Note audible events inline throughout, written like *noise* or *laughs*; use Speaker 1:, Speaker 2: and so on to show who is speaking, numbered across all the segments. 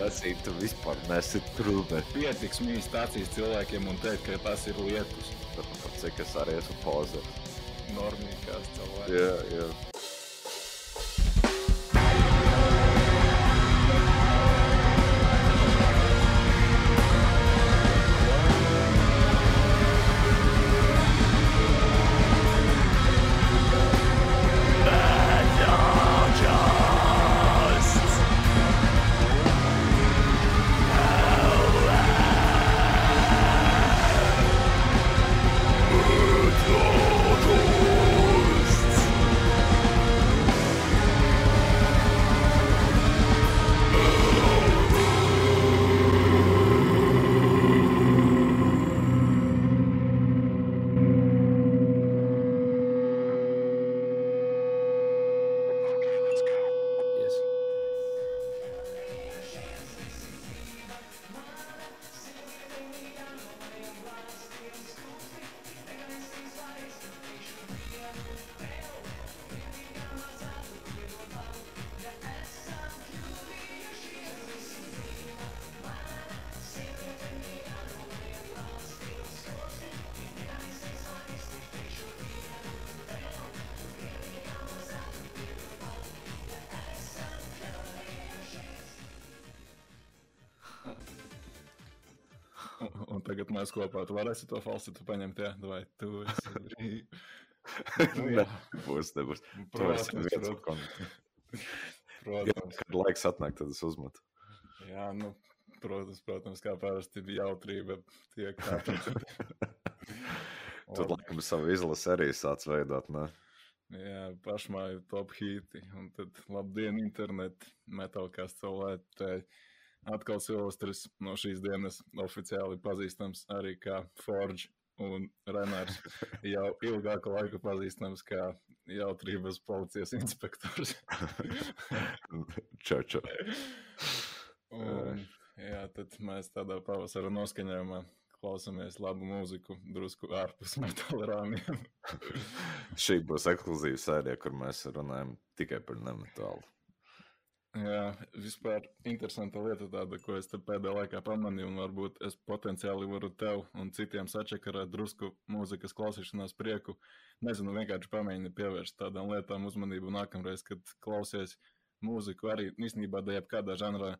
Speaker 1: lasīt, tu vispār nesi trūme.
Speaker 2: Pietiks mīs stācijas cilvēkiem un teikt, ka tas ir lietus.
Speaker 1: Cik es arī esmu pozer.
Speaker 2: Normīgās cilvēki.
Speaker 1: Jā, jā.
Speaker 2: Mēs kopā tu varēsi to falsitu paņemt, jā, vai tu esi brīv. Nu, jā.
Speaker 1: Būs, nebūs. Tu
Speaker 2: Protams,
Speaker 1: esi viens
Speaker 2: protams,
Speaker 1: kon.
Speaker 2: protams.
Speaker 1: Kad laiks atnāk, tad es uzmetu.
Speaker 2: Jā, nu, protams, protams, kā parasti bija jautrība tiek kāpta. *laughs*
Speaker 1: Tad, laikam, savu izlasi arī sāc veidot, ne?
Speaker 2: Jā, pašmāju top hīti, un tad labdien, internet, metālkās cilvēki. Atkal Silvestris no šīs dienas oficiāli pazīstams arī kā Forge un Renārs. Jau ilgāku laiku pazīstams kā jautrības policijas inspektors. *laughs*
Speaker 1: Čau, čau.
Speaker 2: un, jā, tad mēs tādā pavasara noskaņojumā klausāmies labu mūziku, drusku ārpus metāla rāmjiem.
Speaker 1: Šī būs ekskluzīva sērija, kur mēs runājam tikai par nemetālu.
Speaker 2: Jā, vispār interesanta lieta tāda, ko es pēdējā laikā pamanīju, un varbūt es potenciāli varu tev un citiem sačakarēt drusku mūzikas klausīšanās prieku. Nezinu, vienkārši pamēģini pievērst tādām lietām uzmanību nākamreiz, kad klausies mūziku arī īstenībā da jebkādā žanrā.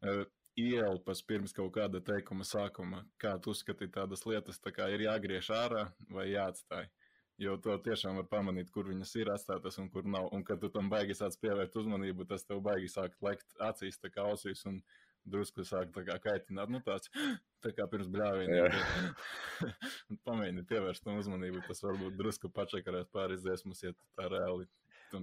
Speaker 2: Uh, Ielpas pirms kaut kāda teikuma sākuma, kā tu uzskati tādas lietas, tā kā ir jāgriež ārā vai jāatstāj. Jo to tiešām var pamanīt, kur viņas ir atstātas un kur nav. Un, kad tu tam baigi sāc pievērst uzmanību, tas tev baigi sāk lekt acīs, tā kā ausīs un drusku sāk tā kā kaitināt. Nu, tāds *gasps* tā kā pirms bļāvieniem. *laughs* Pamēģini pievērst tam uzmanību, tas varbūt drusku pačakarēt pāris dziesmas, ja tā reāli.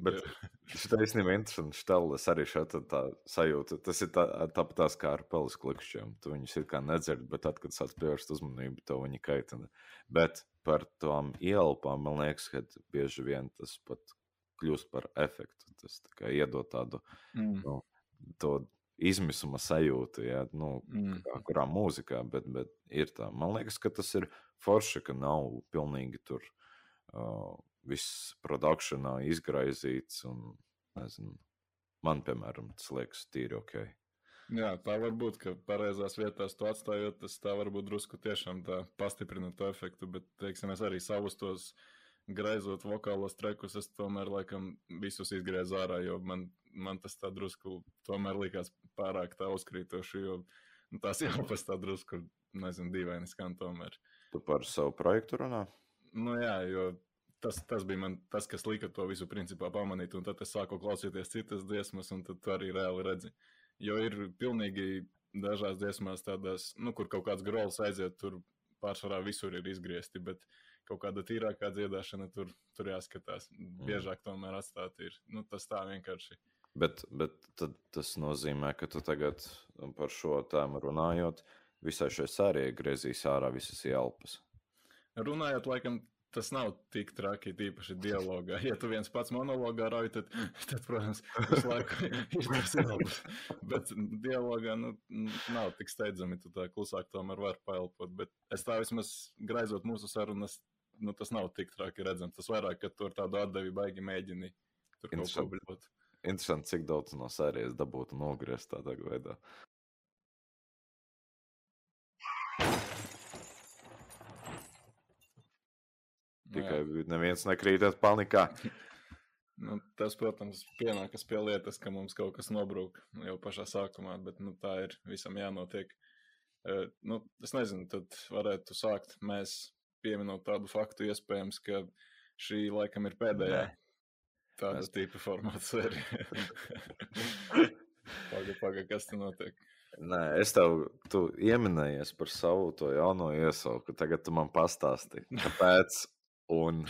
Speaker 1: Bet *laughs* šī īstenībā ir interesanti. Štālis arī šāda tā sajūta. Tas ir tā, tāpat tās kā ar peles klikšķiem. Tu viņus ir kā nedzird, bet tad, kad sāc pievērst uzmanību, to viņi kaitina. Bet par tām ielpām man liekas, ka bieži vien tas pat kļūst par efektu. Tas tā kā iedod tādu
Speaker 2: Mm,
Speaker 1: nu, to izmisuma sajūtu, ja, nu,
Speaker 2: mm.
Speaker 1: kā kurā mūzikā, bet, bet ir tā. Man liekas, ka tas ir forši, ka nav pilnīgi tur uh, viss produkcijā izgraizīts. Un, nezinu, man, piemēram, tas liekas tīri ok.
Speaker 2: Jā, tā var būt, ka pareizās vietās to atstājot, tas tā varbūt drusku tiešām tā pastiprina to efektu, bet, teiksim, es arī savus tos graizot vokālos trekus, es tomēr laikam visus izgriezu ārā, jo man, man tas tā drusku tomēr likās pārāk tā uzkrītoši, jo nu, tās *laughs* jāpas tā drusku, nezinu, dīvaini skan tomēr.
Speaker 1: Tu par savu projektu runā?
Speaker 2: Nu jā, jo tas, tas bija man tas, kas lika to visu principā pamanīt, un tad es sāku klausīties citas dziesmas, un tad tu arī reāli redzi. Jo ir pilnīgi dažās dziesmās tādās, nu, kur kaut kāds grols aiziet, tur pārsvarā visur ir izgriezti, bet kaut kāda tīrākā dziedāšana tur, tur jāskatās. Biežāk tomēr atstāt ir. Nu, tas tā vienkārši.
Speaker 1: Bet, bet tad tas nozīmē, ka tu tagad par šo tēmu runājot, visai šai sērijai griezīs ārā visas ielpas.
Speaker 2: Runājot, laikam, tas nav tik traki, tīpaši dialogā. Ja tu viens pats monologā rauj, tad, tad protams, visu laiku *laughs* ir tas ilgs. Bet dialogā nu, nav tik steidzami, tu tā klusāk tomēr var paelpot. Bet es tā vismaz graizot mūsu sarunas, nu, tas nav tik traki redzams. Tas vairāk, ka tu ar tādu atdevi baigi mēģini tur kaut ko bļot.
Speaker 1: Interesanti, cik daudz no sērijas dabūtu nogriezt tādā veidā. Tikai neviens nekrītat panikā. *laughs*
Speaker 2: Nu, tas, protams, pienākas pie lietas, ka mums kaut kas nobrūk jau pašā sākumā, bet nu, tā ir visam jānotiek. Uh, nu, es nezinu, tad varētu sākt mēs pieminot tādu faktu, iespējams, ka šī laikam ir pēdējā Nē. tāda es... tipa formāta sērija. *laughs* Pagaid, pagaid, kas te notiek?
Speaker 1: Nē, es tev pieminējies par savu to jauno iesauku. Tagad tu man pastāstīji, kāpēc un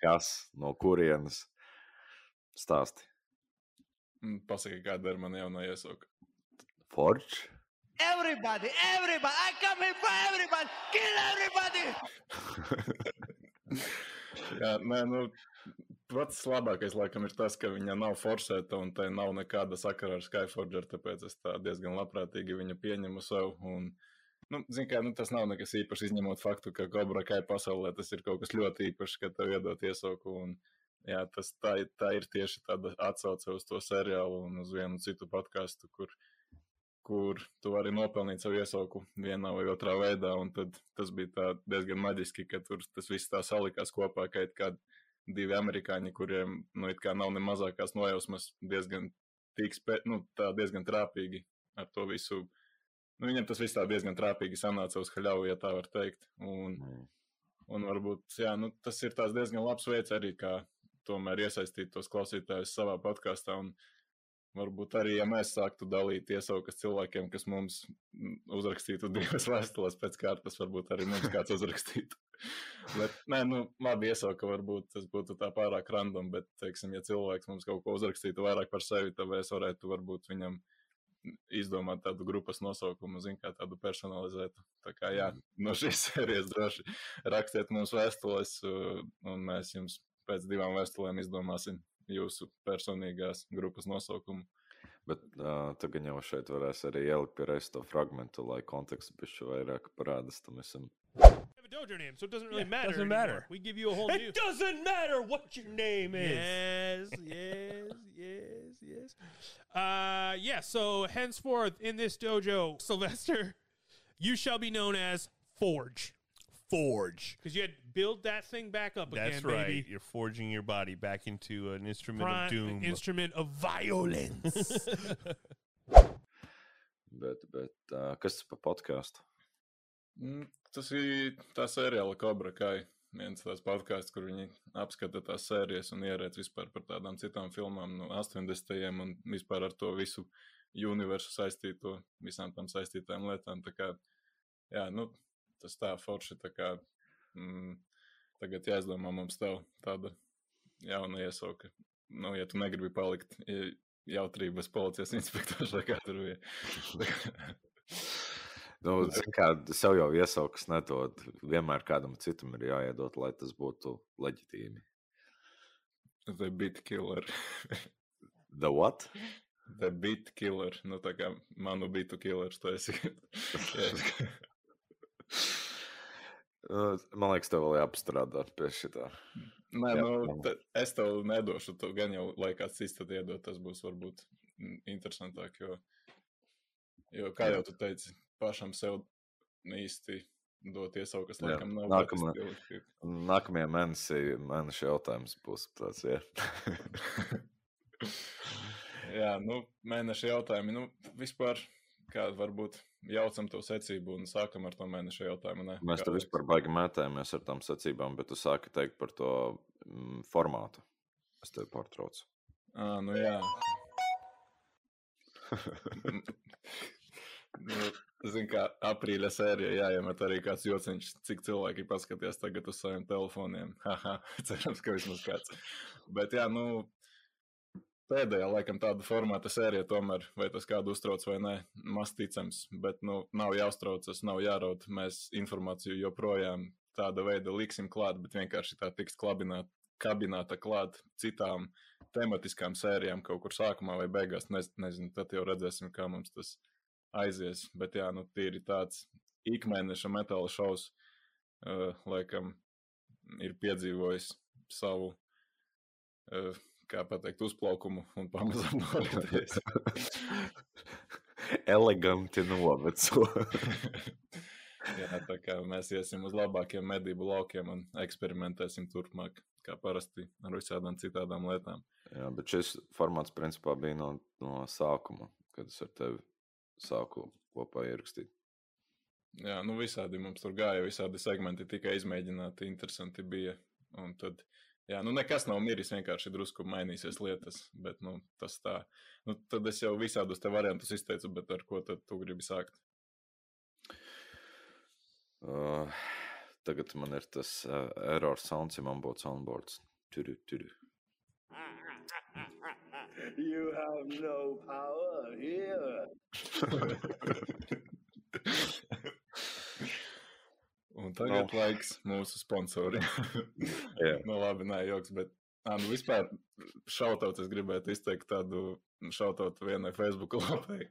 Speaker 1: kas no kurienes stāsti.
Speaker 2: Mm, pasaki, kāda ir mana jaunā iesauka.
Speaker 1: Forge.
Speaker 3: Everybody, everybody, I come here for everybody, kill everybody! *laughs*
Speaker 2: Jā, nē, nu, pats labākais laikam ir tas, ka viņa nav forsēta un tai nav nekāda sakara ar Skyforger, tāpēc es tā diezgan labprātīgi viņu pieņemu sev. Un, nu, zin kā, nu, tas nav nekas īpašs, izņemot faktu, ka Cobra Kai pasaulē tas ir kaut kas ļoti īpašs, ka tev iedot iesauku. Un, jā, tas tā, tā ir tieši tāda atsauce uz to seriālu un uz vienu citu podkāstu, kur kur tu vari nopelnīt savu iesauku vienā vai otrā veidā. Tad tas bija diezgan maģiski, ka tur tas viss tā salikās kopā, ka ir kādi divi amerikāņi, kuriem nu, nav ne mazākās nojausmas, diezgan, spē, nu, diezgan trāpīgi ar to visu. Nu, viņam tas viss tā diezgan trāpīgi sanāca uz haļauju, ja tā var teikt. Un, mm. un varbūt jā, nu, tas ir diezgan labs veids arī, kā tomēr iesaistīt tos klausītājus savā podkāstā. Un, Varbūt arī, ja mēs sāktu dalīt iesaukas cilvēkiem, kas mums uzrakstītu divas *laughs* vēstules pēc kārtas, varbūt arī mums kāds uzrakstītu. *laughs* bet, nē, nu, labi, iesauka varbūt tas būtu tā pārāk random, bet, teiksim, ja cilvēks mums kaut ko uzrakstītu vairāk par sevi, tad mēs varētu varbūt viņam izdomāt tādu grupas nosaukumu, zin, kā tādu personalizētu. Tā kā, jā, no šīs *laughs* sērijas droši rakstiet mums vēstules, un mēs jums pēc divām vēstulēm izdomāsim jūsu personīgās grupas nosaukumu.
Speaker 1: Bet uh, tagad jau šeit varēs arī ielikt pie reizes to fragment, lai konteksts bišķi vairāk parādās tam visam.
Speaker 4: Dojo name, so it doesn't really yeah, matter.
Speaker 5: Doesn't
Speaker 4: anymore.
Speaker 5: matter.
Speaker 4: We give you a whole
Speaker 5: it
Speaker 4: new.
Speaker 5: It doesn't matter what your name is.
Speaker 4: Yes, yes, *laughs* yes, yes. Uh, yeah. So henceforth in this dojo, Sylvester, you shall be known as Forge.
Speaker 5: Forge.
Speaker 4: Because you had to build that thing back up
Speaker 5: That's
Speaker 4: again,
Speaker 5: right.
Speaker 4: baby.
Speaker 5: You're forging your body back into an instrument
Speaker 4: Prime-
Speaker 5: of doom.
Speaker 4: An instrument of violence. *laughs*
Speaker 1: bet, bet uh, kas tas par podkāstu?
Speaker 2: Mm, tas ir tā seriāla Cobra Kai. Viens tās podkāsts, kur viņi apskata tās sērijas un ierēdz vispār par tādām citām filmām no 80. un vispār ar to visu universu saistīto, visām tām saistītām lietām. Tā kā, jā, nu, tas tā forši. Tā kā, mm, tagad jāizdomā mums tev tāda jauna iesauka. Nu, ja tu negribi palikt jautrības policijas *laughs* inspektors vai kā tur bija. *laughs*
Speaker 1: nu, kā, sev jau iesaukas nedod. Vienmēr kādam citam ir jāiedod, lai tas būtu leģitīmi.
Speaker 2: The bit killer. *laughs*
Speaker 1: The what?
Speaker 2: The bit killer. Nu, tā kā manu bitu killers, tu esi. *laughs*
Speaker 1: Nu, man liekas, tev vēl jāpastrādā pie šitā.
Speaker 2: Nē, Jā, nu, es tev nedošu. Tu gan jau, lai kāds cits tad iedod, tas būs varbūt interesantāk. Jo, jo kā jau tu teici, pašam sev īsti dot iesaukas, laikam nav.
Speaker 1: Nākamā, nākamajā mēnesī mēneša jautājums būs tāds, jā. *laughs*
Speaker 2: jā, nu, mēneša jautājumi, nu, vispār, kā varbūt jaucam to secību un sākam ar to mēneša jautājumu. Ne?
Speaker 1: Mēs tam vispār baigi mētājamies ar tām secībām, bet tu sāki teikt par to mm, formātu. Es tevi pārtraucu.
Speaker 2: À, nu jā. *laughs* nu, Zinu, kā aprīļa sērijā jāiemet arī kāds jociņš, cik cilvēki paskatījās tagad uz saviem telefoniem. *laughs* Cerams, ka vismaz kāds. Bet jā, nu, pēdējā, laikam, tāda formāta sērija, tomēr, vai tas kādu uztrauc vai nē, maz ticams. Bet, nu, nav jāuztraucas, nav jāraud. Mēs informāciju joprojām tāda veida liksim klāt, bet vienkārši tā tiks klabināt, kabināta klāt citām tematiskām sērijām kaut kur sākumā vai beigās. Ne, nezinu, tad jau redzēsim, kā mums tas aizies. Bet, jā, nu, tīri tāds ikmēneša metāla šovs, uh, laikam, ir piedzīvojis savu. Uh, kā pateikt, uzplaukumu un pamazām *laughs* noritēs. *laughs*
Speaker 1: Eleganti noveco. *laughs*
Speaker 2: Jā, tā kā mēs iesim uz labākiem medību laukiem un eksperimentēsim turpmāk, kā parasti ar visādām citādām lietām.
Speaker 1: Jā, bet šis formāts principā bija no, no sākuma, kad es ar tevi sāku kopā ierakstīt.
Speaker 2: Jā, nu visādi mums tur gāja, visādi segmenti tika izmēģināti, interesanti bija. Un tad, jā, nu nekas nav miris, vienkārši drusku mainīsies lietas, bet, nu, tas tā. Nu, tad es jau visādus te variantus izteicu, bet ar ko tad tu gribi sākt?
Speaker 1: Uh, tagad man ir tas uh, error sounds, ja man būtu soundboards. Turu, turu.
Speaker 3: You have no power here.
Speaker 2: Un tagad no. laiks mūsu sponsoriem.
Speaker 1: Jā. *laughs*
Speaker 2: nu, labi, nē, joks, bet ā, nu, vispār šautauts es gribētu izteikt tādu šautautu vienai Facebook lapai.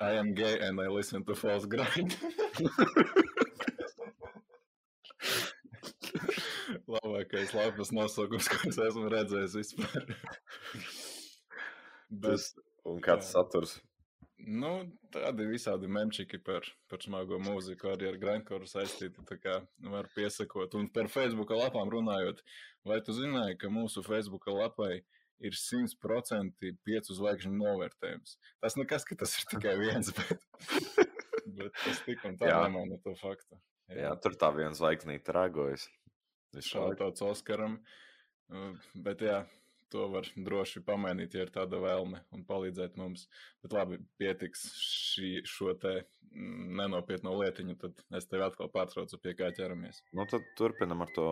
Speaker 2: I am gay and I listen to false grind. *laughs* Labākais lapas nosaukums, ko es esmu redzējis vispār. Bet,
Speaker 1: un kāds
Speaker 2: jā.
Speaker 1: saturs?
Speaker 2: Nu, tādi visādi memčiki par, par smago mūziku, arī ar grindkoru saistīti. Tā kā var piesakot. Un par Facebook lapām runājot, vai tu zināji, ka mūsu Facebook lapai ir 100% piecu zvaigžņu novērtējums? Tas nekas, ka tas ir tikai viens, *laughs* bet, bet tas tik un tā
Speaker 1: Jā.
Speaker 2: nemaina to faktu.
Speaker 1: Jā, tur tā viena zvaigznīte rāgojas. Visu laiku.
Speaker 2: Šāds Oskaram. Uh, Bet jā, to var droši pamainīt, ja ir tāda vēlme un palīdzēt mums. Bet labi, pietiks šī, šo te mm, nenopietno lietiņu, tad es tevi atkal pārtraucu, pie kā ķeramies.
Speaker 1: Nu, tad turpinam ar to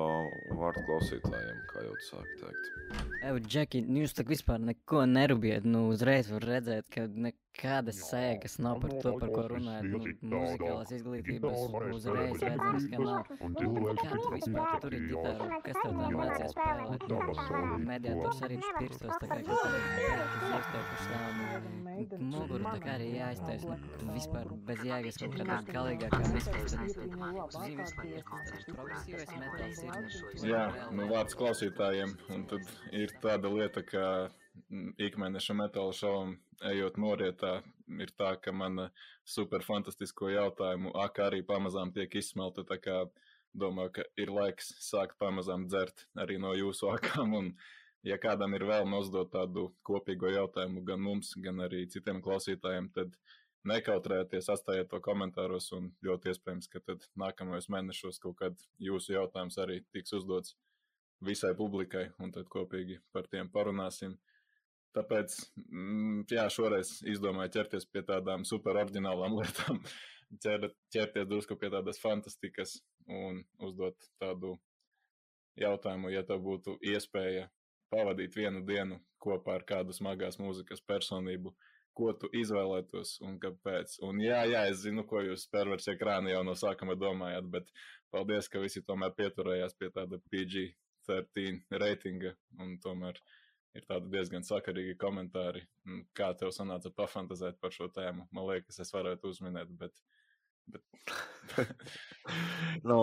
Speaker 1: vārdu klausītājiem, kā jau tu sāki teikt.
Speaker 6: Evo, Džeki, nu jūs tā vispār neko nerubiet. Nu, uzreiz var redzēt, ka nekādas sēgas nav par to, par ko runājat. Nu, muzikālās izglītības uzreiz redzams, ka nav. Kā tu vispār tur ir ģitāra? Kas tev tā mācīja spēlēt? Nu, mediators arī špirstos, tā kā ka tev ir stāv. Muguru tā kā arī jāiztais. Nu, vispār bez jēgas kaut kādā ir. nu, tu
Speaker 2: Jā, nu vārds klausītājiem. Un tad ir tāda lieta, ka mm, ikmēneša metāla šovam ejot norietā, ir tā, ka mana super fantastisko jautājumu aka arī pamazām tiek izsmelta. Tā kā domāju, ka ir laiks sākt pamazām dzert arī no jūsu *laughs* akām. Un, ja kādam ir vēlme uzdot tādu kopīgo jautājumu gan mums, gan arī citiem klausītājiem, tad nekautrējieties, atstājiet to komentāros, un ļoti iespējams, ka tad nākamajos mēnešos kaut kad jūsu jautājums arī tiks uzdots visai publikai, un tad kopīgi par tiem parunāsim. Tāpēc, mm, jā, šoreiz izdomāju ķerties pie tādām super oriģinālām *laughs* lietām, ķer, ķerties drusku pie tādas fantastikas un uzdot tādu jautājumu, ja tev būtu iespēja pavadīt vienu dienu kopā ar kādu smagās mūzikas personību, ko tu izvēlētos un kāpēc. Un jā, jā, es zinu, ko jūs pervers ekrāna jau no sākuma domājat, bet paldies, ka visi tomēr pieturējās pie tāda PG-13 reitinga un tomēr ir tādi diezgan sakarīgi komentāri. Un Kā tev sanāca pafantazēt par šo tēmu? Man liekas, es varētu uzminēt, bet. bet... *laughs*
Speaker 1: nu,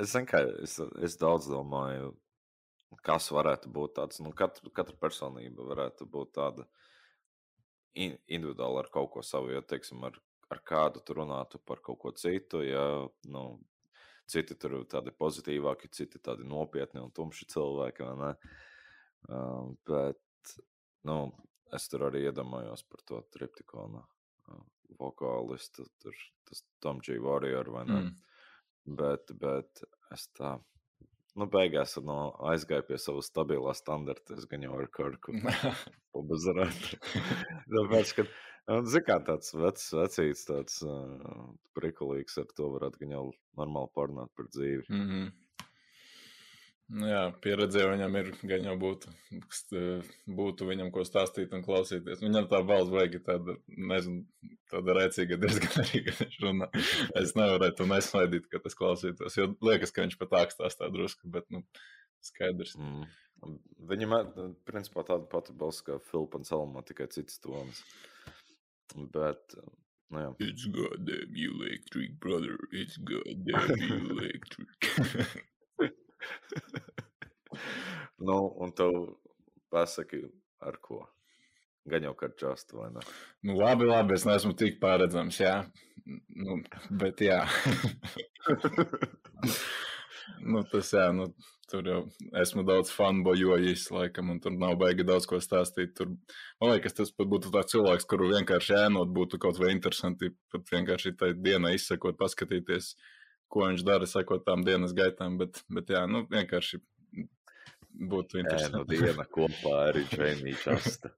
Speaker 1: es, kā, es, es daudz domāju, kas varētu būt tāds. Nu, katra, katra personība varētu būt tāda in, individuāla ar kaut ko savu. Ja, teiksim, ar, ar kādu tu runātu par kaut ko citu, ja nu, citi tur ir tādi pozitīvāki, citi tādi nopietni un tumši cilvēki. vai Uh, bet nu, es tur arī iedomājos par to triptikonu uh, vokālistu, tur tas Tom G. Warrior vai ne.
Speaker 2: Mm.
Speaker 1: Bet, bet es tā. Nu, beigās no, aizgāju pie savas stabilā standarta. Es gan jau ar Kirku *laughs* pabazarētu. Tāpēc, ka, zin kā tāds vecs, vecīts, tāds uh, prikulīgs, ar to varētu gan jau normāli parunāt par dzīvi.
Speaker 2: Mm -hmm. Nu Jā, pieredze jau viņam ir, gan jau būtu, st- būtu viņam ko stāstīt un klausīties. Viņam tā balss vajag tāda, nezinu, tāda rēcīga diezgan arī, kad viņš runā. Es nevarētu to nesmaidīt, ka tas klausītos, jo liekas, ka viņš pat tā stāstā drusku, bet, nu, skaidrs.
Speaker 1: Mm. Viņam principā tāda pati balss kā Filipa un Salmā, tikai cits tonis. Bet, nu jā.
Speaker 2: It's goddamn electric, brother. It's goddamn *laughs* electric. *laughs*
Speaker 1: nu, un tev pasaki, ar ko? Gan jau kā just, vai ne?
Speaker 2: Nu, labi, labi, es neesmu tik pārredzams, jā. Nu, bet jā. *laughs* nu, tas jā, nu, tur jau esmu daudz fanbojojis, laikam, un tur nav baigi daudz ko stāstīt. Tur, man liekas, tas pat būtu tāds cilvēks, kuru vienkārši ēnot būtu kaut vai interesanti, pat vienkārši tai dienai izsekot, paskatīties, ko viņš dara, sekot tām dienas gaitām, bet, bet jā, nu, vienkārši būtu
Speaker 1: Ēnu
Speaker 2: interesanti.
Speaker 1: diena kopā ar Džeimiju *laughs* Častu.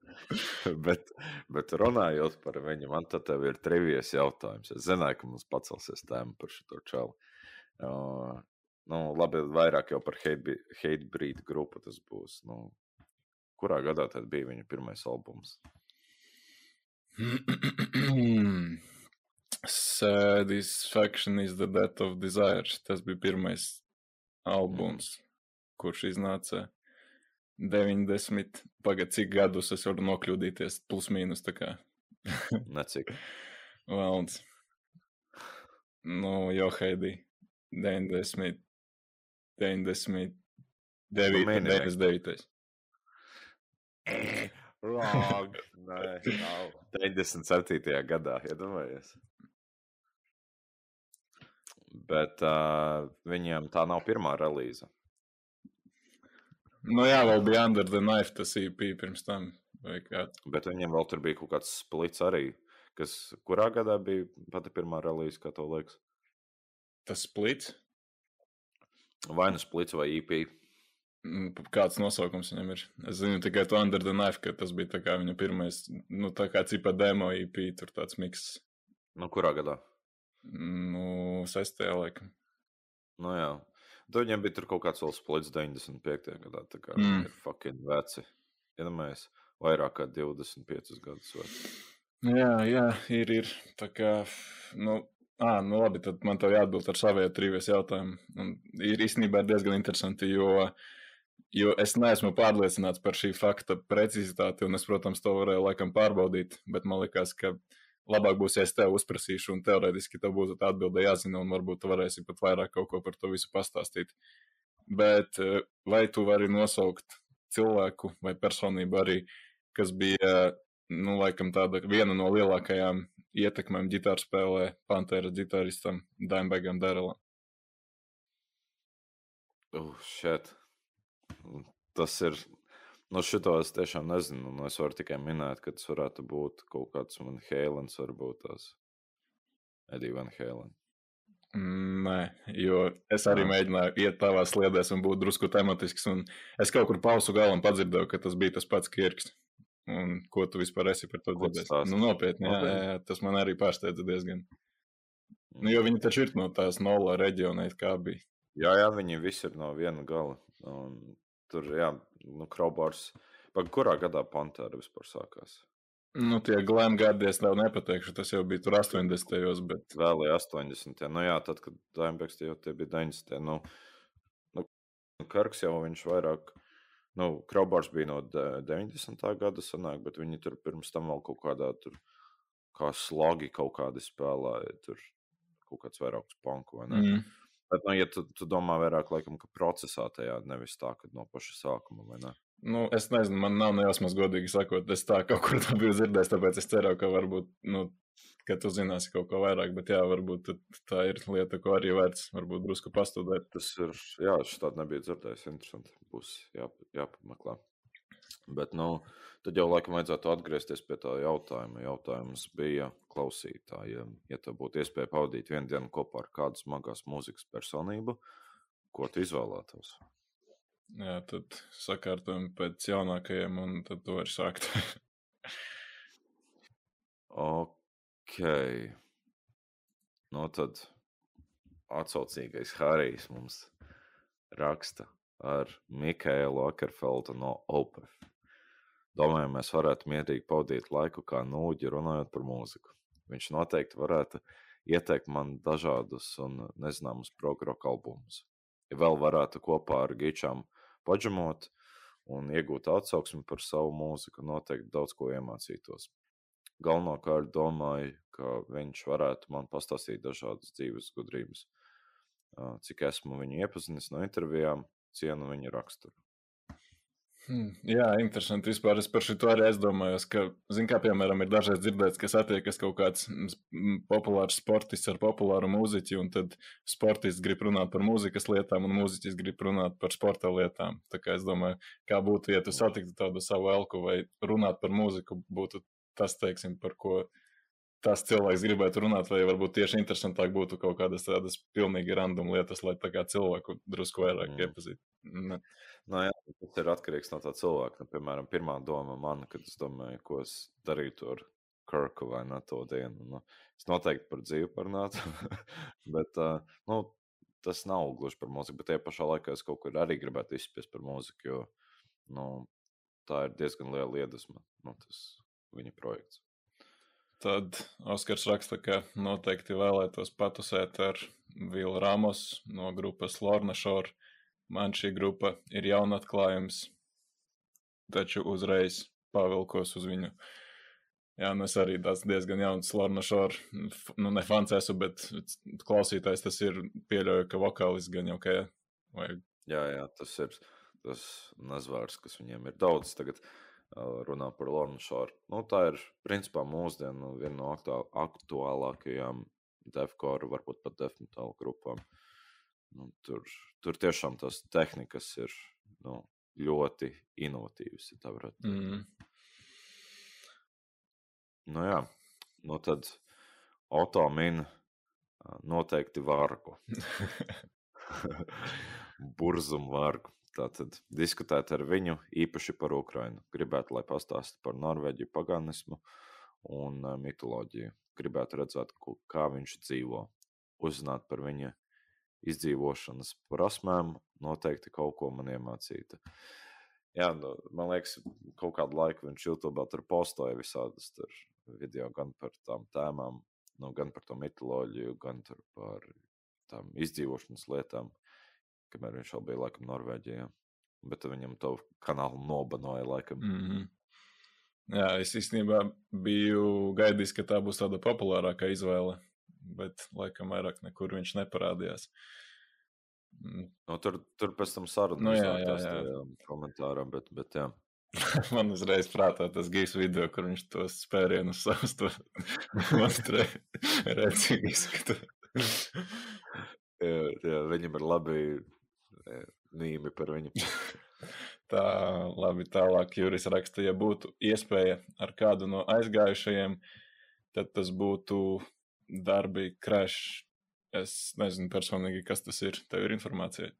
Speaker 1: bet, bet runājot par viņu, man te tev ir trivijas jautājums. Es zināju, ka mums pacelsies tēma par šo čalu. Uh, nu, labi, vairāk jau par hate, hate breed grupu tas būs. Nu, kurā gadā tad bija viņa pirmais albums? *clears throat* *clears throat*
Speaker 2: Satisfaction is the death of desire. Tas bija pirmais albums, kurš iznāca 90. Pagaidā, cik gadus es varu nokļūdīties, plus mīnus. tā kā. *laughs*
Speaker 1: Necik.
Speaker 2: Valds. Nu, jau Heidi. 90. 99.
Speaker 1: Domēni,
Speaker 2: 99.
Speaker 1: Wrong. Nē, nav. *laughs* 97. gadā, iedomājies. Bet uh, viņiem tā nav pirmā relīze.
Speaker 2: Nu jā, vēl bija Under the Knife tas EP pirms tam.
Speaker 1: Bet viņiem vēl tur bija kaut kāds splits arī. Kas, kurā gadā bija pati pirmā relīze, kā tev liekas?
Speaker 2: Tas splits.
Speaker 1: Vai nu splits vai IP?
Speaker 2: Mm, Kāds nosaukums viņam ir? Es zinu tikai to Under the Knife, ka tas bija tā kā viņa pirmais, nu tā kā cipa demo EP, tur tāds miks.
Speaker 1: Nu, kurā gadā?
Speaker 2: Nu, sestajā laikam.
Speaker 1: Nu, jā. Tad viņiem bija tur kaut kāds vēl splits 95. gadā. Tā kā
Speaker 2: Mm.
Speaker 1: ir fucking veci. Iedomājies, vairāk kā 25 gadus veci.
Speaker 2: Jā, jā, ir, ir. Tā kā, nu, ā, nu labi, tad man tev jāatbild ar savu trīvies jautājumu. Un ir īstenībā diezgan interesanti, jo, jo es neesmu pārliecināts par šī fakta precizitāti, un es, protams, to varēju laikam pārbaudīt, bet man liekas, ka labāk būs, ja es tev uzprasīšu, un teorētiski tev būtu tā atbilde jāzina, un varbūt tu varēsi pat vairāk kaut ko par to visu pastāstīt. Bet eh, vai tu vari nosaukt cilvēku vai personību arī, kas bija, nu, laikam tāda viena no lielākajām ietekmēm ģitāru spēlē Pantēra ģitāristam Daimbegam Darelam?
Speaker 1: Uh, šeit. Tas ir. Nu, šito es tiešām nezinu. Un es varu tikai minēt, ka tas varētu būt kaut kāds Van Hēlens, varbūt tās Edija Van Hēlens.
Speaker 2: Mm, Nē, jo es arī
Speaker 1: Jā.
Speaker 2: mēģināju iet tavā sliedēs un būt drusku tematisks. un Es kaut kur pausu galam padzirdēju, ka tas bija tas pats Kirks. Un ko tu vispār esi par to dzirdējis? Nu, nopietni, jā, jā, jā, tas man arī pārsteidza diezgan. Nu, jo viņi taču ir no tās nola reģiona, kā bija.
Speaker 1: Jā, jā, viņi visi ir no viena gala. Un tur, jā, nu, Kraubārs. Pag, kurā gadā Pantēra vispār sākās?
Speaker 2: Nu, tie glēm gadi, es tev nepateikšu, tas jau bija tur 80. bet
Speaker 1: Vēlēja 80. Nu, jā, tad, kad Daimbeks jau tie bija 90. Nu, nu, Karks jau viņš vairāk. Nu, Kraubārs bija no de- 90. gada, sanāk, bet viņi tur pirms tam vēl kaut kādā tur, kā slogi kaut kādi spēlēja. Tur kaut kāds vairāks panku vai ne. Mm. Bet, nu, ja tu, tu domā vairāk laikam, ka procesā tajā nevis tā, ka no paša sākuma vai ne.
Speaker 2: nu, es nezinu, man nav nejausmas godīgi sakot, es tā kaut kur tā biju dzirdējis, tāpēc es ceru, ka varbūt, nu, ka tu zināsi kaut ko vairāk, bet jā, varbūt tā ir lieta, ko arī vērts, varbūt drusku pastudēt.
Speaker 1: Tas ir, jā, šis tāds nebija dzirdējis. Interesanti. Būs jā, jāpameklē. Bet, nu, tad jau laikam vajadzētu atgriezties pie tā jautājuma. Jautājums bija klausītājiem, ja tev būtu iespēja pavadīt vienu dienu kopā ar kādu smagās mūzikas personību, ko tu izvēlētos?
Speaker 2: Jā, tad sakārtojam pēc jaunākajiem, un tad to var sākt. *laughs*
Speaker 1: Ok. Nu, tad atsaucīgais Harijs mums raksta ar Mikēlu Akerfeldu no OPEF. Domāju, mēs varētu mierīgi pavadīt laiku kā nūģi runājot par mūziku. Viņš noteikti varētu ieteikt man dažādus un nezināmus progroka albumus. Ja vēl varētu kopā ar Gičām paģamot un iegūt atsauksmi par savu mūziku, noteikti daudz ko iemācītos galvenokārt domāju, ka viņš varētu man pastāstīt dažādas dzīves gudrības. Cik esmu viņu iepazinis no intervijām, cienu viņa raksturu.
Speaker 2: Hmm, jā, interesanti. Vispār es par šo arī aizdomājos, ka, zin, kā piemēram, ir dažreiz dzirdēts, ka satiekas kaut kāds populārs sportists ar populāru mūziķu, un tad sportists grib runāt par mūzikas lietām, un mūziķis grib runāt par sporta lietām. Tā kā es domāju, kā būtu, ja tu satiktu tādu savu elku vai runāt par mūziku, būtu tas, teiksim, par ko tas cilvēks gribētu runāt, vai varbūt tieši interesantāk būtu kaut kādas tādas pilnīgi random lietas, lai tā kā cilvēku drusku vairāk
Speaker 1: Mm.
Speaker 2: iepazītu. Ne.
Speaker 1: Nu, jā, tas ir atkarīgs no tā cilvēka. Nu, piemēram, pirmā doma man, kad es domāju, ko es darītu ar Kirku vai ne to dienu. Nu, es noteikti par dzīvi parunātu, *laughs* bet uh, nu, tas nav gluži par mūziku. Bet tajā pašā laikā es kaut kur arī gribētu izspiest par mūziku, jo nu, tā ir diezgan liela iedvesma. Nu, tas viņa projekts.
Speaker 2: Tad Oskars raksta, ka noteikti vēlētos patusēt ar Vilu Ramos no grupas Lorna Shore. Man šī grupa ir jauna atklājums, taču uzreiz pavilkos uz viņu. Jā, nu es arī tāds diezgan jauns Lorna f- nu ne fans esmu, bet klausītājs tas ir, pieļauju, ka vokālis gan jau, ka, vai
Speaker 1: Jā, jā, tas ir tas nazvārds, kas viņiem ir daudz. Tagad uh, runā par Lornu Šāru. Nu, tā ir principā mūsdienu viena no aktuāl, aktuālākajām defkoru, varbūt pat defmetālu grupām. Nu, tur, tur tiešām tās tehnikas ir nu, ļoti inovatīvas, ja tā varētu teikt.
Speaker 2: mm,
Speaker 1: Nu, jā, nu tad Oto min noteikti vargu. *laughs* *laughs* Burzumu vargu. Tātad diskutēt ar viņu īpaši par Ukrajinu. Gribētu, lai pastāsta par Norvēģiju paganismu un ā, mitoloģiju. Gribētu redzēt, kā viņš dzīvo, uzzināt par viņa izdzīvošanas prasmēm, noteikti kaut ko man iemācīta. Jā, nu, man liekas, kaut kādu laiku viņš YouTube tur postoja visādas tur video gan par tām tēmām, nu, gan par to mitoloģiju, gan par tām izdzīvošanas lietām, kamēr viņš vēl bija laikam Norvēģijā. Bet viņam to kanālu nobanoja laikam. Mm.
Speaker 2: Mm -hmm. Jā, es īstenībā biju gaidījis, ka tā būs tāda populārākā izvēle, bet laikam vairāk nekur viņš neparādījās. Mm,
Speaker 1: Nu, tur, tur pēc tam saruna
Speaker 2: Nu, jā, jā, jā.
Speaker 1: tajā komentārā, bet, bet jā. *laughs*
Speaker 2: Man uzreiz prātā tas gīs video, kur viņš tos spērienus savus to demonstrē. *laughs* *laughs* Rēcīgi izskata.
Speaker 1: Jā, jā, viņam ir labi nīmi par viņu. *laughs*
Speaker 2: Tā, labi, tālāk Juris raksta, ja būtu iespēja ar kādu no aizgājušajiem, tad tas būtu darbi crash. Es nezinu personīgi, kas tas ir. Tev ir informācija.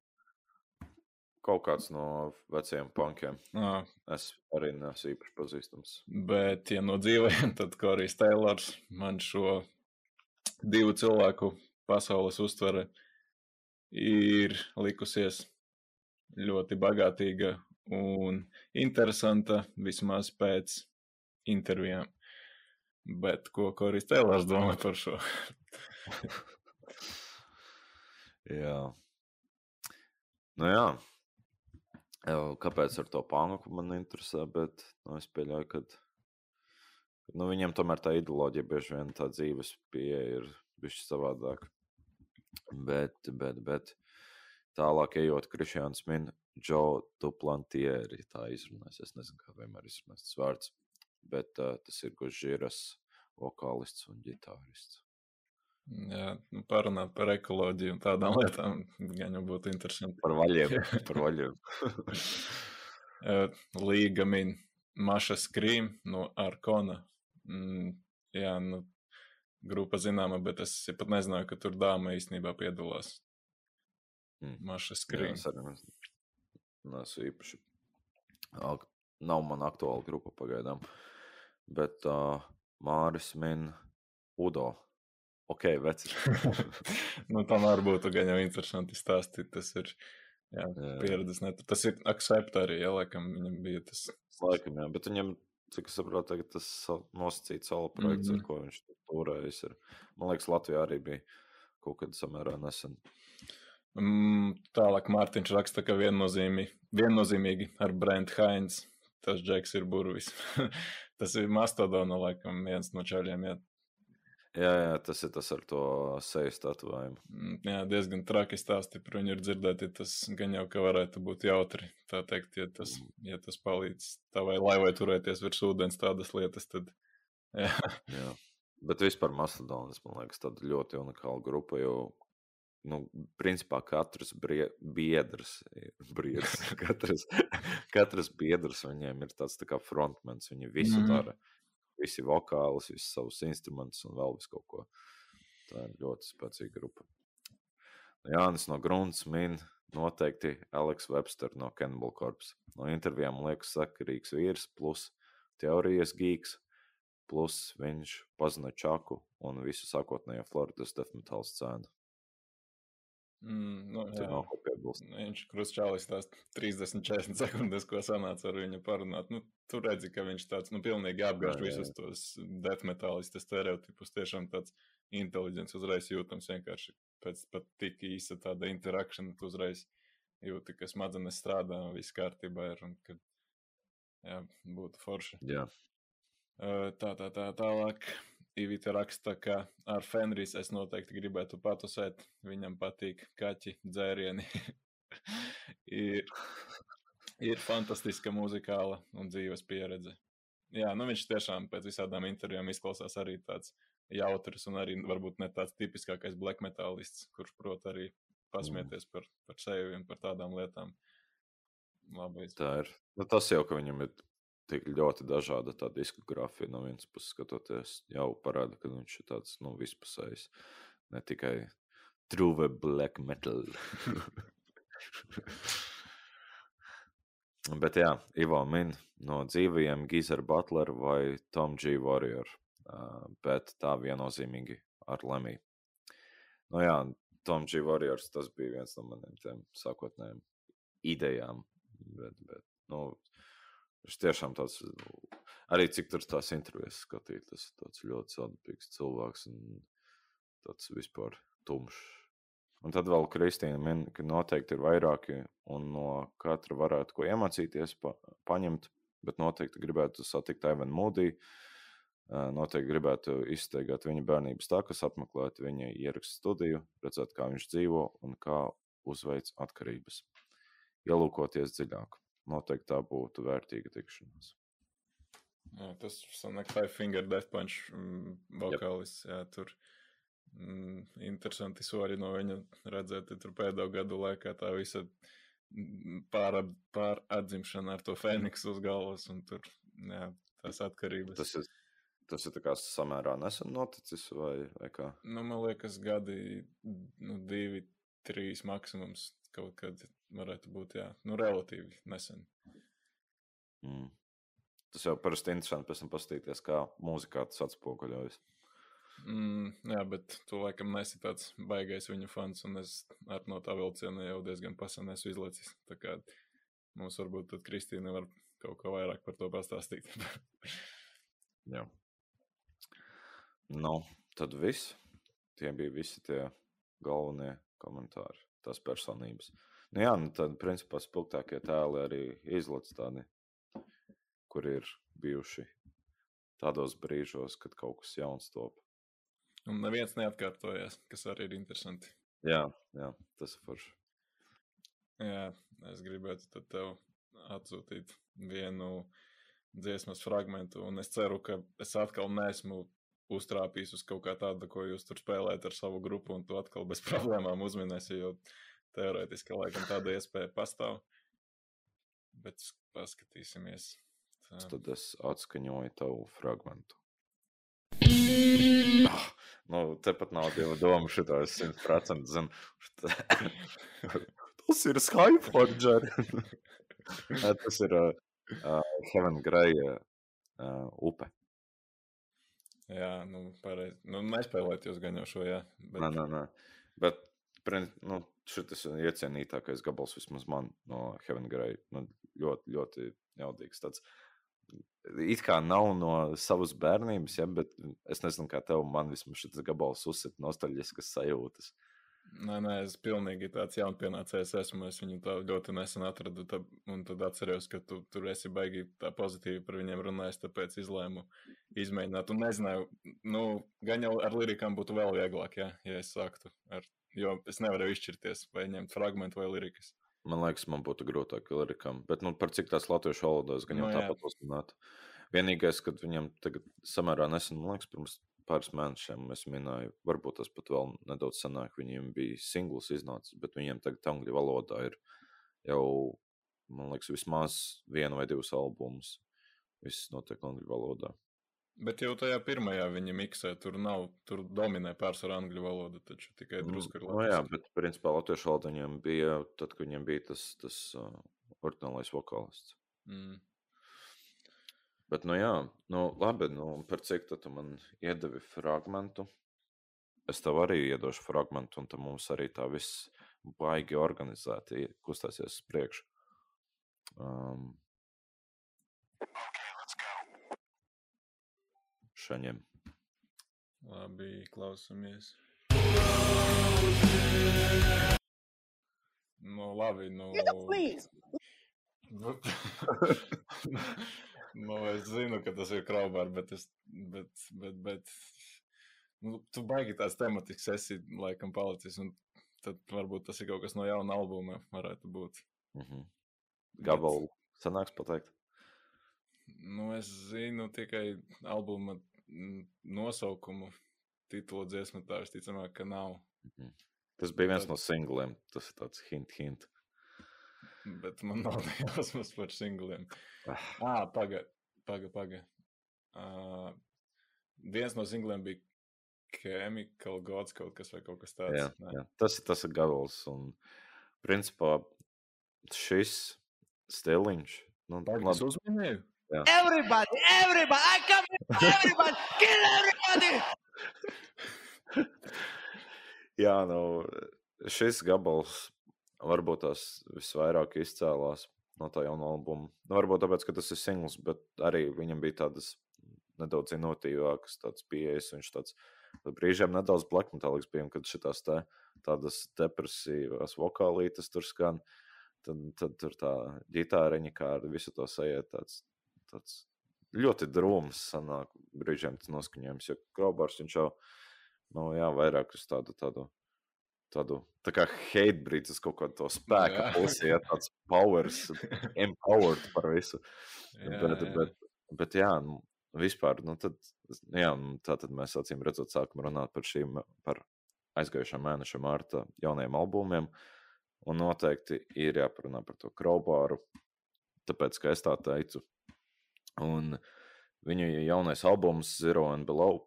Speaker 1: Kaut kāds no vecajiem punkiem.
Speaker 2: Ā,
Speaker 1: Es arī neesmu īpaši pazīstams.
Speaker 2: Bet, ja no dzīvajiem, tad Korijs Tailors man šo divu cilvēku pasaules uztvere ir likusies ļoti bagātīga un interesanta vismaz pēc intervijām. Bet ko Korijs Tailors domā par šo? *laughs*
Speaker 1: Jā. Nu jā. Kāpēc ar to panku man interesē, bet nu, es pieļauju, ka nu, viņiem tomēr tā ideoloģija bieži vien tā dzīves pieeja ir bišķi savādāk. Bet, bet, bet tālāk ejot, Krišjāns min Džo Duplantieri, tā izrunājas, es nezinu, kā vienmēr izrunājas tas vārds, bet uh, tas ir Gožiras vokālists un ģitārists.
Speaker 2: Jā, nu, parunāt par ekoloģiju un tādām lietām gan jau būtu interesanti.
Speaker 1: Par vaļiem, *laughs* par vaļiem.
Speaker 2: Līga min Maša Skrīm no Arkona. Mm, jā, nu, grupa zināma, bet es pat nezināju, ka tur dāma īstenībā piedalās.
Speaker 1: Mm.
Speaker 2: Maša Skrīm.
Speaker 1: es neesmu īpaši. Nav man aktuāla grupa pagaidām. Bet uh, Māris min Udo. Ok, vecs. *laughs*
Speaker 2: nu, tomēr būtu gan jau interesanti stāstīt. Tas ir jā,
Speaker 1: Jā.
Speaker 2: pieredzes. Net. Tas ir akceptē arī, ja laikam viņam bija tas.
Speaker 1: Laikam, jā, bet viņam, cik es saprotu, tagad tas sa- nosacīts solo projekts, mm
Speaker 2: Mhm.
Speaker 1: -hmm. ar ko viņš tur turējis. Ir. Man liekas, Latvijā arī bija kaut kad samērā nesen.
Speaker 2: Mm, tālāk Mārtiņš raksta, ka viennozīmīgi, viennozīmīgi ar Brent Hainz. Tas džeks ir burvis. *laughs* tas ir Mastodona, laikam, viens no čaļiem. Jā.
Speaker 1: Jā, jā, tas ir tas ar to sejas tatuējumu.
Speaker 2: Mm, Jā, diezgan traki stāsti par viņu ir dzirdēti. Tas gan jau ka varētu būt jautri. Tā teikt, ja tas, ja tas palīdz tavai laivai turēties virs ūdens, tādas lietas, tad. *laughs* Jā,
Speaker 1: Jā. Bet vispār Macedonis, man liekas, tāda ļoti unikāla grupa, jo, nu, principā katrs brie, biedrs, *laughs* briedrs, *laughs* katrs, katrs biedrs viņiem ir tāds tā kā frontmens, viņi visu
Speaker 2: Mhm.
Speaker 1: dara, visi vokālus, visus savus instrumentus un vēl visu kaut ko. Tā ir ļoti spēcīga grupa. Jānis no Grunts min noteikti Aleks Webster no Cannibal Corps. No intervijām liekas sakarīgs vīrs plus teorijas gīgs, plus viņš pazina Čaku un visu sākotnējo Floridas death metal scēnu.
Speaker 2: Mm, nu, jā.
Speaker 1: nav ko piebilst.
Speaker 2: Viņš krustčālis tās 30, 40 sekundes, ko sanāca ar viņu parunāt. Nu, tur redzi, ka viņš tāds, nu, pilnīgi apgāž visus tos death metālistas stereotipus. Tiešām tāds inteliģents uzreiz jūtams vienkārši pēc pat tik īsa tāda interakšana, tu uzreiz jūti, ka smadzenes strādā viss kārtībā ir un kad, jā, būtu forši.
Speaker 1: Jā,
Speaker 2: Tā, tā, tā, tālāk. Ivita raksta, ka ar Fenris es noteikti gribētu patusēt. Viņam patīk kaķi, dzērieni. *laughs* ir, ir fantastiska muzikāla un dzīves pieredze. Jā, nu viņš tiešām pēc visādām intervijām izklausās arī tāds jautrs un arī varbūt ne tāds tipiskākais black metalists, kurš prot arī pasmieties par, par sevi un par tādām lietām. Labi,
Speaker 1: tā ir. Nu, tas jau, ka viņam ir tik ļoti dažāda tā diskogrāfija no vienas puses skatoties, jau parāda, ka viņš ir tāds, nu, vispusējs. Ne tikai true black metal. *laughs* Bet jā, Ivo min no dzīvajiem Gizera Butler vai Tom G. Warrior, uh, bet tā viennozīmīgi ar Lemiju. Nu jā, Tom G. Warriors tas bija viens no maniem tiem sākotnējiem idejām, bet, bet nu, viņš tiešām tāds, arī cik tur tās intervijas skatīt, tas ir tāds ļoti sadabīgs cilvēks un tāds vispār tumšs. Un tad vēl Kristīna min, ka noteikti ir vairāki, un no katra varētu ko iemācīties, pa, paņemt, bet noteikti gribētu satikt Aivenu Mūdī. Noteikti gribētu izsteigāt viņa bērnības takas, apmeklēt viņa ierakstu studiju, redzēt, kā viņš dzīvo un kā uzveic atkarības. Ielūkoties dziļāk. Noteikti tā būtu vērtīga tikšanās.
Speaker 2: Jā, tas sanāk Five Finger Death Punch mm, vokālis. Jā, tur mm, interesanti soļi no viņa redzēt, tur pēdējo gadu laikā tā visa mm, pār, pāratzimšana ar to Fēniksu uz galvas un tur, jā, tās atkarības.
Speaker 1: Tas ir, tas ir tā kā samērā nesen noticis, vai, vai kā?
Speaker 2: Nu, man liekas, gadi, nu, divi, trīs maksimums kaut kad varētu būt, jā, nu, relatīvi nesen.
Speaker 1: Mm. Tas jau parasti interesanti pēc tam paskatīties, kā mūzikā tas atspoguļojas.
Speaker 2: Mm, jā, bet tu laikam nesi tāds baigais viņu fans, un es ar no tā vilciena jau diezgan pasen esmu izlaicis. Tā kā mums varbūt tad Kristīna var kaut ko vairāk par to pastāstīt. *laughs*
Speaker 1: Jā. Nu, tad viss. Tie bija visi tie galvenie komentāri, tās personības. Nu, jā, nu tad, principā, spilgtākie tēli arī izlaiž tādi, kur ir bijuši tādos brīžos, kad kaut kas jauns top.
Speaker 2: un neviens neatkārtojās, kas arī ir interesanti.
Speaker 1: Jā, jā tas ir forši.
Speaker 2: Jā, es gribētu tev atsūtīt vienu dziesmas fragment, un es ceru, ka es atkal neesmu uztrāpījis uz kaut kā tādu, ko jūs tur spēlējat ar savu grupu, un tu atkal bez *laughs* problēmām uzminēsi, jo teorētiski laikam tāda iespēja pastāv. Bet paskatīsimies. Tā.
Speaker 1: Tad es atskaņoju tavu fragment. Ah, nu, tepat nav divu domu, šitā es simt procentu zinu. *laughs* Tas ir Skyforger. *laughs* Tas ir uh, Heaven Greja uh, upe.
Speaker 2: Jā, nu, pareizi. Nu, nespēlēt jūs gan jau šo, jā. Bet...
Speaker 1: Nē, nē, nē. Bet prin- nu, šis ir iecienītākais gabals vismaz man no Heaven Greja. Nu, ļoti, ļoti jaudīgs. Tāds. It kā nav no savas bērnības, ja, bet es nezinu, kā tev man vismaz šis gabals uzsit nostalģiskas sajūtas.
Speaker 2: Nē, nē, es pilnīgi tāds jaunpienācējs esmu. Es viņu tā ļoti nesen atradu, tā, un tad atceros, ka tu tur esi baigi tā pozitīvi par viņiem runājis, tāpēc izlēmu izmēģināt. Un nezināju, nu, gan jau ar lirikām būtu vēl vieglāk, ja, ja es sāktu ar, jo es nevaru izšķirties vai ņemt fragment vai lirikas.
Speaker 1: Man liekas, man būtu grūtāk ar lirikām. Bet nu, par cik tās latviešu valodas gan jau
Speaker 2: Nu,
Speaker 1: no,
Speaker 2: jā.
Speaker 1: tāpat uzzinātu. Vienīgais, kad viņam tagad samērā nesen, man liekas, pirms pāris mēnešiem es minēju, varbūt tas pat vēl nedaudz senāk, viņiem bija singls iznācis, bet viņiem tagad angļu valodā ir jau, man liekas, vismaz viena vai divas albumus. Viss notiek angļu valodā.
Speaker 2: Bet jau tajā pirmajā viņa miksē tur nav, tur dominē pārsvarā angļu valoda, taču tikai drusku ir
Speaker 1: Nu, jā,
Speaker 2: latviešu.
Speaker 1: bet principā latviešu valodā viņiem bija, tad, kad viņiem bija tas, tas uh, oriģinālais vokālists.
Speaker 2: Mm.
Speaker 1: Bet, nu, jā, nu, labi, nu, par cik tu man iedevi fragmentu? Es tev arī iedošu fragmentu, un tad mums arī tā viss baigi organizēti ie- kustēsies uz priekšu. Um, Šaņem.
Speaker 2: Labi, klausamies. Nu, labi, nu. Nu, *laughs* *laughs* nu, es zinu, ka tas ir kraubārs, bet, es, bet, bet, bet nu, tu baigi tās tematikas esi laikam palicis, tad varbūt tas ir kaut kas no jauna albuma varētu būt.
Speaker 1: Mhm. Gabalu sanāks pateikt.
Speaker 2: Nu, es zinu tikai albuma mm, nosaukumu, titulu dziesmu, tā visticamāk, ka nav.
Speaker 1: Mhm. Tas bija viens
Speaker 2: Tad-
Speaker 1: no singliem. Tas ir tāds hint, hint.
Speaker 2: Bet man *laughs* nav jausmas par singliem.
Speaker 1: Ah.
Speaker 2: Ah, paga, paga, paga. Uh, viens no singliem bija Chemical Gods kaut kas vai kaut kas tāds.
Speaker 1: Jā,
Speaker 2: Nē.
Speaker 1: jā. Tas, tas ir gabals. Un, principā, šis stiliņš. Nu,
Speaker 2: Paga, es uzminēju.
Speaker 3: Everybody, everybody, I come here for everybody, kill everybody. *laughs*
Speaker 1: Jā, nu, šis gabals varbūt tās visvairāk izcēlās no tā jaunā albuma. Nu, varbūt tāpēc, ka tas ir singls, bet arī viņam bija tādas nedaudz inovatīvākas pieejas. Viņš tāds brīžiem nedaudz metālīgs bija, kad šitās te, tādas depresīvas vokālītes tur skan, tad, tad tur tā ģitāriņa kā ar visu to sajiet tāds, tāds ļoti drūms sanāk brīžiem tas noskaņojums, jo Kraubārs viņš jau nu, jā, vairāk uz tādu, tādu, tādu tā kā hate brīdis, kaut kādu to spēku pusi, ja tāds powers, empowered par visu. *laughs*
Speaker 2: Jā,
Speaker 1: bet,
Speaker 2: jā.
Speaker 1: bet, bet, jā, nu, vispār, nu, tad, jā, nu, tā tad mēs acīm redzot, sākam runāt par šīm, par aizgājušā mēneša mārta jaunajiem albumiem. Un noteikti ir jāparunā par to kraubāru, tāpēc, ka es tā teicu. Un viņu jaunais albums, Zero and Below,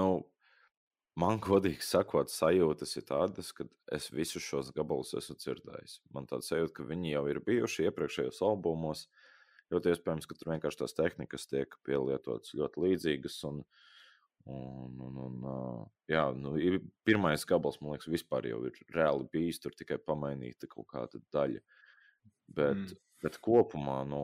Speaker 1: nu, man godīgi sakot, sajūtas ir tādas, ka es visus šos gabalus esmu dzirdējis. Man tāds sajūta, ka viņi jau ir bijuši iepriekšējos albumos. Ļoti iespējams, ka tur vienkārši tās tehnikas tiek pielietotas ļoti līdzīgas. Un, un, un, un, jā, nu, ir- pirmais gabals, man liekas, vispār jau ir reāli bijis. Tur tikai pamainīta kaut kāda daļa. Bet,
Speaker 2: Mm.
Speaker 1: Bet kopumā nu,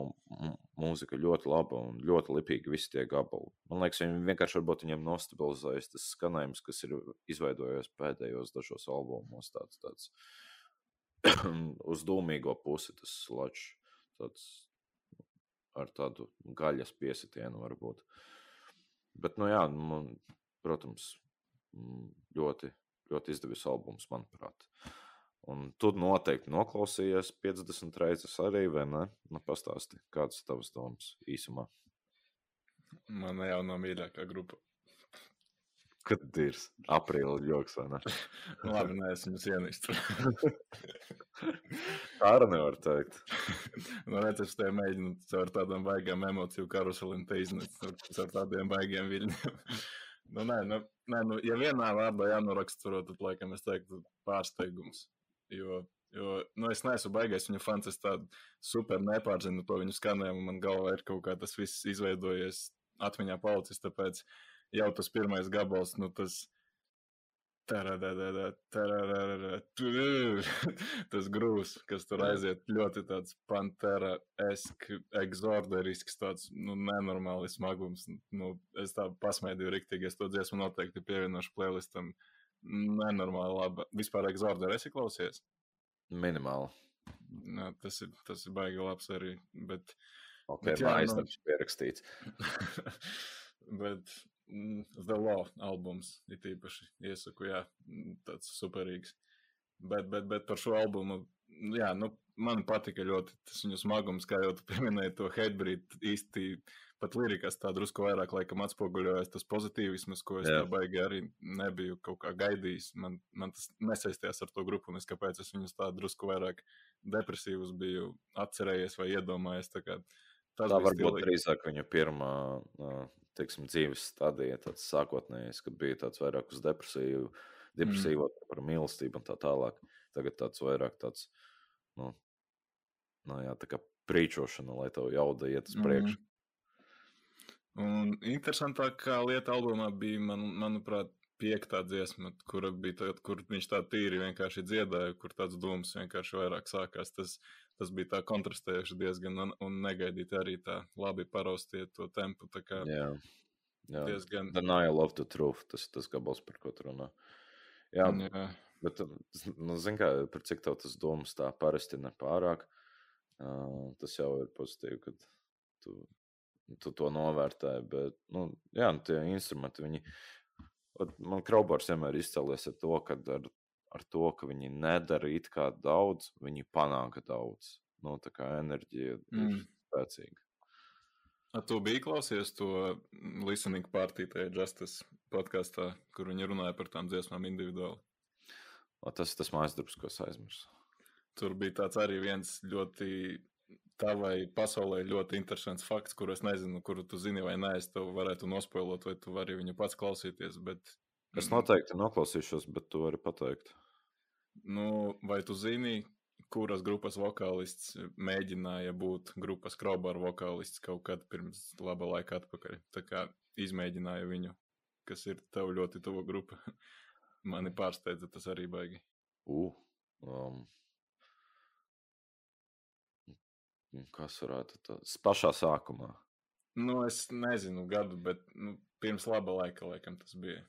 Speaker 1: mūzika ļoti laba un ļoti lipīga visi tie gabali. Man liekas, viņi vienkārši varbūt viņiem nostabilizējas tas skanējums, kas ir izveidojies pēdējos dažos albumos. Tāds, tāds *clears throat* uz dūmīgo pusi tas sludžs. Tāds ar tādu gaļas piesitienu varbūt. Bet, nu jā, man, protams, ļoti, ļoti izdevies albums, manuprāt. Un tu noteikti noklausījies 50 reizes arī, vai ne? Nu, pastāsti, kādas tavas domas īsumā.
Speaker 2: Man jau nav mīļākā grupa. *laughs*
Speaker 1: Kad ir aprīļa joks, vai ne? *laughs*
Speaker 2: Labi, nē, es viņus ienīstu. *laughs*
Speaker 1: Tā arī nevar teikt.
Speaker 2: nu, redz, es te mēģinu caur tādām baigām emociju karuselim te iznest, caur tādiem baigiem viļņiem. nu, nē, nu, nē, nu, ja vienā vārdā jānoraksturo, tad, laikam, es teiktu pārsteigums. Jo, jo nu, es neesmu baigais viņu fans, es tādu super nepārzinu to viņu skanējumu, man galvā ir kaut kā tas viss izveidojies atmiņā palicis, tāpēc jau tas pirmais gabals, nu, tas. *laughs* Tas grūs, kas tur aiziet, ļoti tāds pantera-esk, exorderisks, tāds nu, nenormāli smagums. Nu, es tā pasmaidīju riktīgi, es to dziesmu noteikti pievienošu playlistam nenormāli laba. Vispār Exorder esi klausies?
Speaker 1: Minimāli.
Speaker 2: Nā, tas, ir, tas ir baigi labs arī. Bet,
Speaker 1: Ok,
Speaker 2: Bet jā,
Speaker 1: mājas
Speaker 2: nu-
Speaker 1: darbs pierakstīts. *laughs*
Speaker 2: bet mm, The Law albums ir īpaši iesaku, jā, tāds superīgs. Bet, bet, bet par šo albumu, jā, nu, man patika ļoti tas viņu smagums, kā jau tu pieminēji to Headbreed īsti. Pat lirikas tā drusku vairāk laikam atspoguļojas tas pozitīvisms, ko es
Speaker 1: Jā.
Speaker 2: tā baigi arī nebiju kaut kā gaidījis. Man, man tas nesaistījās ar to grupu, un es kāpēc es viņus tā drusku vairāk depresīvus biju atcerējies vai iedomājies. Tā, kā tas
Speaker 1: Tā varbūt
Speaker 2: stilīgi.
Speaker 1: drīzāk viņa pirmā teiksim, dzīves stadija, tāds sākotnējais, kad bija tāds vairāk uz depresīvu, depresīvo mm. par mīlestību un tā tālāk. Tagad tāds vairāk tāds, nu, nu jā, tā kā prīčošana, lai tev jauda iet uz priekšu.
Speaker 2: Mhm. Un interesantākā lieta albumā bija, man, manuprāt, piektā dziesma, kura bija tā, kur viņš tā tīri vienkārši dziedāja, kur tāds dūms vienkārši vairāk sākās. Tas, tas bija tā kontrastējuši diezgan un, un negaidīti arī tā labi paraustie to tempu. Tā kā
Speaker 1: Jā, jā.
Speaker 2: diezgan.
Speaker 1: Denial of the truth, tas ir tas gabals, par ko tu runā. Jā,
Speaker 2: jā.
Speaker 1: bet, nu, zin kā, par cik tev tas domas tā parasti nepārāk, uh, tas jau ir pozitīvi, kad tu, tu to novērtē, bet, nu, jā, nu, tie instrumenti, viņi, man Kraubārs vienmēr izcēlies ar to, ka ar, ar to, ka viņi nedara it kā daudz, viņi panāka daudz. Nu, tā kā enerģija ir
Speaker 2: Mm.
Speaker 1: spēcīga.
Speaker 2: A, tu biji klausies to listening partiju tajā Justice podkāstā, kur viņi runāja par tām dziesmām individuāli.
Speaker 1: O, Tas ir tas mājas darbs, ko es aizmirsu.
Speaker 2: Tur bija tāds arī viens ļoti tavai pasaulē ļoti interesants fakts, kur es nezinu, kuru tu zini vai nē. Es tev varētu nospoilot, vai tu vari viņu pats klausīties. Bet,
Speaker 1: Es
Speaker 2: mm,
Speaker 1: noteikti noklausīšos, bet tu vari pateikt.
Speaker 2: Nu, vai tu zini, kuras grupas vokālists mēģināja būt grupas Kraubar vokālists kaut kad pirms laba laika atpakaļ? Tā kā izmēģināja viņu, kas ir tev ļoti tuva grupa. *laughs* Mani pārsteidza tas arī baigi.
Speaker 1: Uh, um, kas varētu būt pašā sākumā?
Speaker 2: Nu, es nezinu gadu, bet nu, pirms laba laika, laikam, tas bija.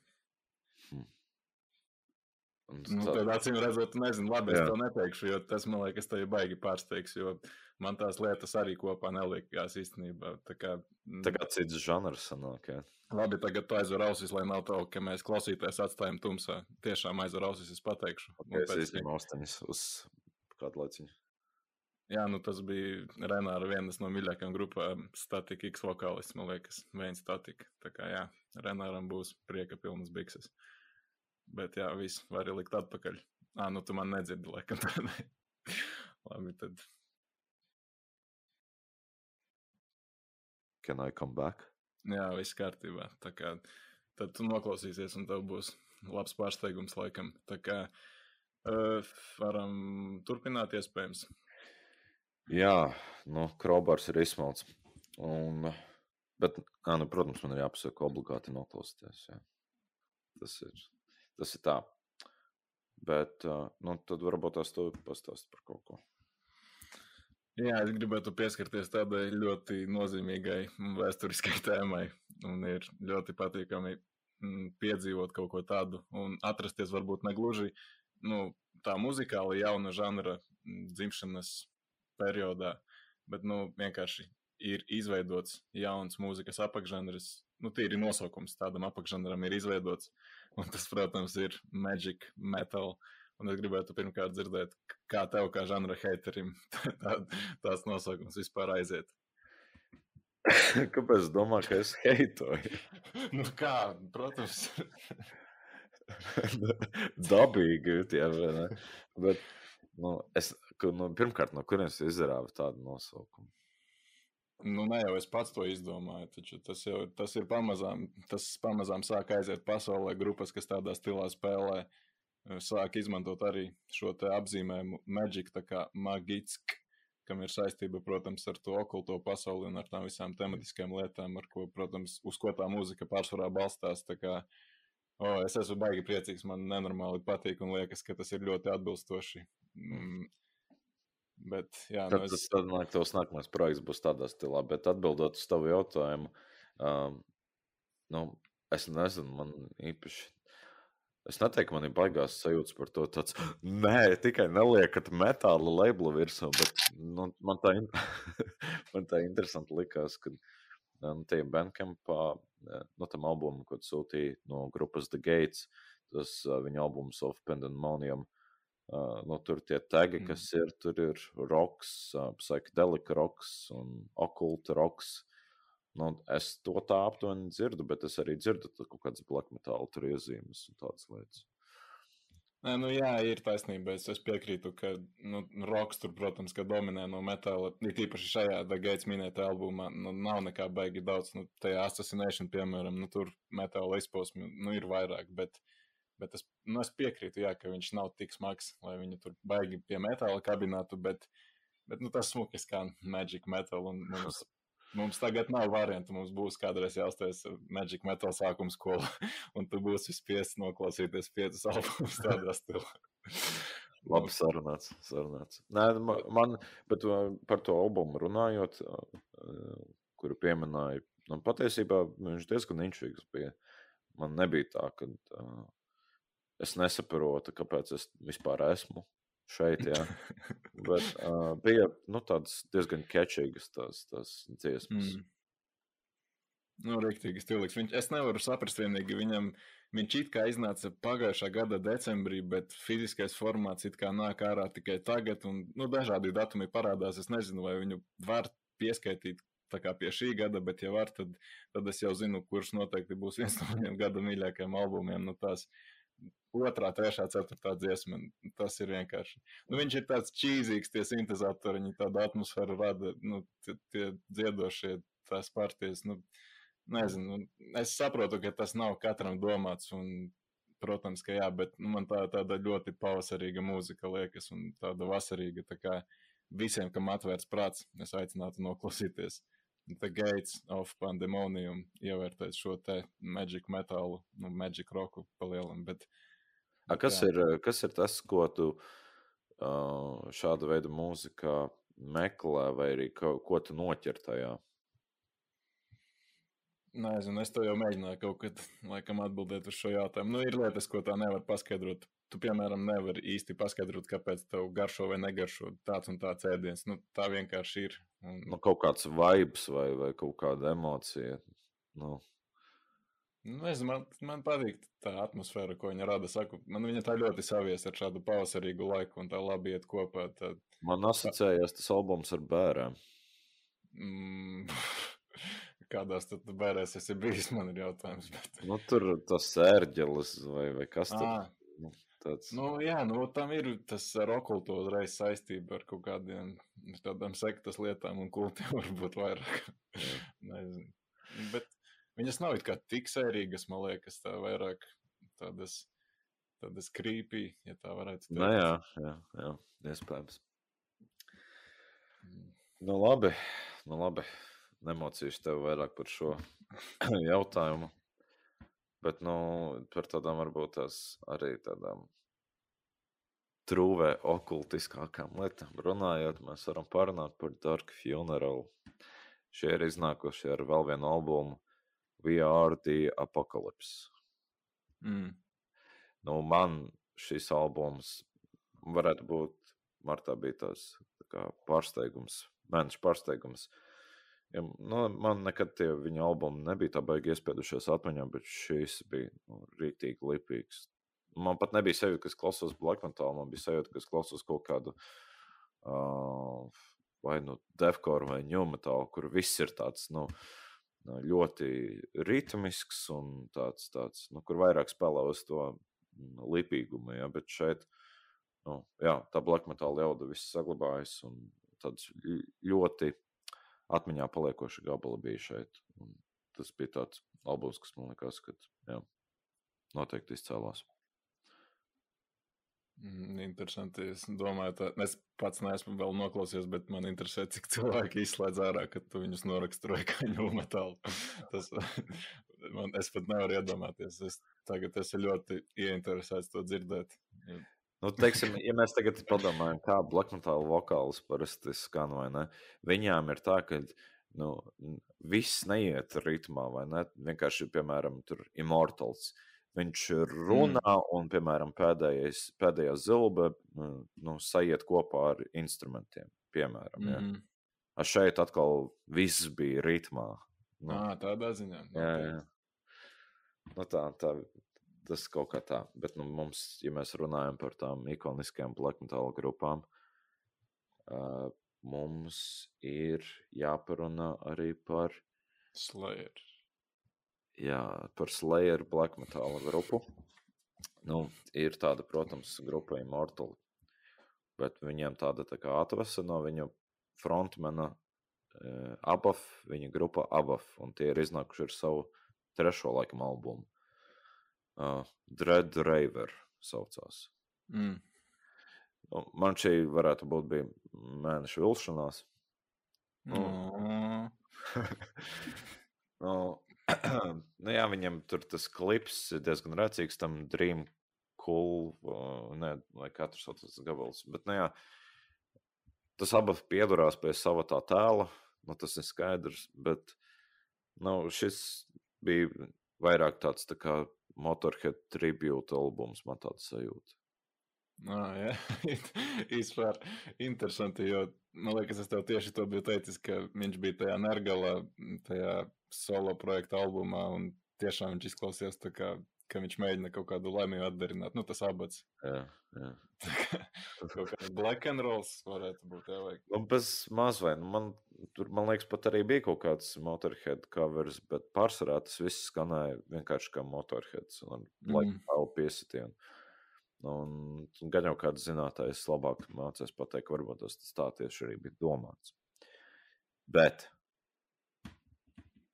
Speaker 2: Nu,
Speaker 1: tā-
Speaker 2: tad, acīm redzot, nezinu, labi,
Speaker 1: Jā.
Speaker 2: es to neteikšu, jo tas man liekas, tev baigi pārsteigs, jo man tās lietas arī kopā nelikās īstenībā. Tā kā, mm,
Speaker 1: Tā kā cits žanrs sanāk. Jā.
Speaker 2: labi, tagad tu aizver ausis, lai nav tā, ka mēs klausītājs atstājam tumsā. Tiešām aizver ausis, es pateikšu. Un
Speaker 1: Es
Speaker 2: pēc-
Speaker 1: izņemu austiņas uz kādu laiciņu.
Speaker 2: Jā, nu tas bija Renāra vienas no mīļākajām grupām, Statika X vokālists, man liekas, Veins Statika. Tā kā jā, Renāram būs prieka pilnas bikses. Bet jā, viss var arī likt atpakaļ. Ā, nu tu man nedzirdi, laikam. *laughs* Labi, tad
Speaker 1: Can I come back?
Speaker 2: jā, viss kārtībā. Tā kā tad tu noklausīsies un tev būs labs pārsteigums laikam. Tā kā uh, varam turpināt iespējams.
Speaker 1: Jā, nu, Kraubārs ir izsmalts. Un, bet, ā, nu, protams, man ir jāpasaka, obligāti noklausīties. Jā. Tas ir, tas ir tā. Bet, nu, tad varbūt tās tu pastāst par kaut ko.
Speaker 2: Jā, es gribētu pieskarties tādai ļoti nozīmīgai vēsturiskai tēmai. Un ir ļoti patīkami mm, piedzīvot kaut ko tādu un atrasties varbūt ne gluži nu, tā muzikāla jauna žanra mm, dzimšanas periodā, bet nu, vienkārši ir izveidots jauns mūzikas apakšžanrs. Nu, tīri nosaukums tādam apakšžanram ir izveidots. Un tas, protams, ir Magic Metal. Un es gribētu pirmkārt dzirdēt, kā tev, kā žanra heiterim, *laughs* tā, tās nosaukums vispār aiziet. *laughs*
Speaker 1: Kāpēc es domāju, ka es heitoju? *laughs*
Speaker 2: nu kā, protams,
Speaker 1: Dabīgi, vai ne? Bet, nu, es, ka, nu, pirmkārt, no kurienes izdarāju tādu nosaukumu?
Speaker 2: nu, ne jau es pats to izdomāju, taču tas jau tas ir pamazām, tas pamazām sāk aiziet pasaulē. Grupas, kas tādā stilā spēlē, eh, sāk izmantot arī šo apzīmējumu Magic, tā kā Magitsk, kam ir saistība, protams, ar to okulto pasauli un ar tām visām tematiskām lietām, ko, protams, uz ko tā mūzika pārsvarā balstās. Tā kā, o, es esmu baigi priecīgs, man nenormāli patīk un liekas, ka tas ir ļoti atbilstoši. Mm. Bet, jā,
Speaker 1: Tad
Speaker 2: nu,
Speaker 1: tas
Speaker 2: es,
Speaker 1: tad, man liekas, tavs nākamais projekts būs tādā stilā. Bet atbildot uz tavu jautājumu, um, nu, es nezinu, man īpaši. Es neteiktu, man ir baigās sajūtas par to. Tāds, *gasps* nē, tikai neliekat metāla labelu virsū, bet nu, man, tā, in- *laughs* man tā interesanti likās, ka nu, tie bandcampā, eh, no tam albumam, ko sūtīja no grupas The Gates, tas uh, viņa albums of Pandemonium, uh, nu, tur tie tagi,
Speaker 2: Mm.
Speaker 1: kas ir, tur ir rocks, uh, psychedelic rocks un occult rocks. Nu, es to tā aptuveni dzirdu, bet es arī dzirdu kaut kādas black tur iezīmes un tādas lietas.
Speaker 2: Nē, nu jā, ir taisnība. Es, es piekrītu, ka nu, roks tur, protams, ka dominē no metāla. Ir tīpaši šajā Dagaits minētajā albumā. Nu, nav nekā baigi daudz. Nu, tajā Assassination, piemēram, nu, tur metāla izposmi nu, ir vairāk. Bet, bet es, nu, es piekrītu, jā, ka viņš nav tik smags, lai viņu tur baigi pie metāla kabinātu. Bet, bet nu, tas smuki kā Magic Metal. Un mums, *laughs* mums tagad nav variantu. Mums būs kādreiz jāuztais Magic Metal sākuma skola. *laughs* Un tu būsi spiests noklausīties piecus albumus tādā stilā. *laughs*
Speaker 1: Labi sarunāts. sarunāts. Nē, nu, ma- man, bet uh, par to albumu runājot, uh, kuru pieminēja, nu, patiesībā viņš diezgan inčīgs bija. Man nebija tā, ka uh, es nesaprotu, kāpēc es vispār esmu šeit. Jā. Bet *laughs* uh, bija nu, tādas diezgan kečīgas tās, tās dziesmas.
Speaker 2: Mm. Nu, rīktīgi stilīgs. Viņš, es nevaru saprast vienīgi viņam. Viņš it kā iznāca pagājušā gada decembrī, bet fiziskais formāts it kā nāk ārā tikai tagad, un nu, dažādi datumi parādās. Es nezinu, vai viņu var pieskaitīt pie šī gada, bet, ja var, tad, tad es jau zinu, kurš noteikti būs viens no *laughs* maniem gada mīļākajiem albumiem. Nu, tās otrā, trešā, ceturtā dziesma, tas ir vienkārši. Nu, viņš ir tāds čīzīgs, tie sintezatori, viņi tādu atmosfēru rada, nu, tie, tie dziedošie, tās partijas. Nu, Nezinu, nu, es saprotu, ka tas nav katram domāts, un, protams, ka jā, bet nu, man tā tāda ļoti pavasarīga mūzika liekas, un tāda vasarīga, tā kā visiem, kam atvērts prāts, es aicinātu noklausīties. The Gates of Pandemonium ievērtēt šo te magic metālu, nu, magic roku palielam, bet
Speaker 1: A, kas,
Speaker 2: jā.
Speaker 1: ir, kas ir tas, ko tu uh, šāda veida mūzikā meklē, vai arī ko, ko tu noķer tajā?
Speaker 2: Nezinu, es to jau mēģināju kaut kad, *laughs* laikam, atbildēt uz šo jautājumu. Nu, ir lietas, ko tā nevar paskaidrot. Tu, piemēram, nevari īsti paskaidrot, kāpēc tev garšo vai negaršo tāds un tāds ēdiens. Nu, tā vienkārši ir. Un,
Speaker 1: Nu, kaut kāds vibes vai, vai kaut kāda emocija. Nu,
Speaker 2: nu, nezinu, man, man patīk tā atmosfēra, ko viņa rada. Saku, man viņa tā ļoti savies ar šādu pavasarīgu laiku, un tā labi iet kopā. Tā,
Speaker 1: man asociējās tas albums ar bērniem.
Speaker 2: mm, *laughs* kādās tad bērēs esi bijis, man ir jautājums. Bet...
Speaker 1: Nu, tur tas ērģelis vai, vai kas tur
Speaker 2: Ah,
Speaker 1: nu, tāds.
Speaker 2: Nu, jā, nu, tam ir tas ar okultu uzreiz saistība ar kaut kādiem tādām sektas lietām un kultiem *laughs* varbūt vairāk. Nezinu. Bet viņas nav tik sērīgas, man liekas, tā vairāk tādas, tādas creepy, ja tā varētu
Speaker 1: Nu, jā, jā, jā, iespējams. Nu, labi, nu, labi. Nemocīšu tev vairāk par šo *coughs* jautājumu. Bet, nu, par tādām varbūt tās arī tādām trūvē okultiskākām lietām runājot, mēs varam parunāt par Dark Funeral. Šie ir iznākuši ar vēl vienu albumu We Are The Apocalypse.
Speaker 2: Mm.
Speaker 1: Nu, man šis albums varētu būt, martā bija tās tā pārsteigums, mēneša pārsteigums. Ja, nu, man nekad tie viņa albumi nebija tā baigi iespēdušies atmiņā, bet šis bija nu, rīktīgi lipīgs. Man pat nebija sajūta, ka es klausos black metal, man bija sajūta, ka es klausos kaut kādu uh, vai nu defkoru vai metal, kur viss ir tāds, nu, ļoti ritmisks un tāds, tāds nu, kur vairāk spēlē uz to mm, lipīgumu. Ja? Bet šeit nu, jā, tā black metal jauda viss saglabājas un tāds ļoti atmiņā paliekoši gabali bija šeit. Un tas bija tāds albums, kas man liekas, ka jā, noteikti izcēlās.
Speaker 2: Mm, Interesanti. Es domāju, ka es pats neesmu vēl noklausījies, bet man interesē, cik cilvēki izslēdz ārā, kad tu viņus noraksturoji kā ņūlu metālu. Tas, *laughs* man, es pat nevaru iedomāties. Es tagad esmu ļoti ieinteresēts to dzirdēt.
Speaker 1: Nu, teiksim, ja mēs tagad padomājam, kā metal vokāls parasti skan, vai ne? Viņām ir tā, ka nu, viss neiet ritmā, vai ne? Vienkārši, piemēram, tur Immortals. Viņš runā, un, piemēram, pēdējais, pēdējā zilbe mm, nu, sajiet kopā ar instrumentiem. Piemēram, ja.
Speaker 2: Mhm.
Speaker 1: A šeit atkal viss bija ritmā. Nu,
Speaker 2: Ā, tādā ziņā.
Speaker 1: jā, jā. Nu, tā, tā, tas kaut kā tā. Bet nu, mums, ja mēs runājam par tām ikoniskajām black metal grupām, uh, mums ir jāparunā arī par,
Speaker 2: Slayer.
Speaker 1: Jā, par Slayer black metal grupu. Nu, ir tāda, protams, grupa Immortal, bet viņiem tāda tā kā atvesa no viņu frontmena uh, Abaf, viņa grupa Abaf, un tie ir iznākuši ar savu trešo laikam albumu. Uh, Dread Raver saucās.
Speaker 2: Mm.
Speaker 1: Nu, Man šī varētu būt bija mēneša vilšanās. Nu.
Speaker 2: Oh.
Speaker 1: nu, *laughs* *clears throat* nu, jā, viņam tur tas klips diezgan rēcīgs, tam Dream Cool, uh, ne, lai katrs sauc tas gabals. Bet, nu, jā, tas abas piedurās pie sava tā tēla, nu, tas ir skaidrs, bet nu, šis bija vairāk tāds tā kā Motorhead tribute albums, man tāds sajūta.
Speaker 2: Ah, jā, *laughs* īstenībā interesanti, jo man liekas, es tev tieši to biju teicis, ka viņš bija tajā Nergalā, tajā solo projekta albumā, un tiešām viņš izklausījās tā kā, ka viņš mēģina kaut kādu laimīgu atdarināt. Nu, tas abats.
Speaker 1: Jā, jā.
Speaker 2: kaut kāds black and rolls varētu būt, jā, vai
Speaker 1: Nu, bez mazliet, nu, man, tur, man liekas, pat arī bija kaut kāds Motorhead covers, bet pārsvarā tas viss skanēja vienkārši kā Motorheads un laika
Speaker 2: Mm.
Speaker 1: tālu piesitienu. Un gan jau kāds zinātājs labāk mācīs pateikt, varbūt tas tā tieši arī bija domāts. Bet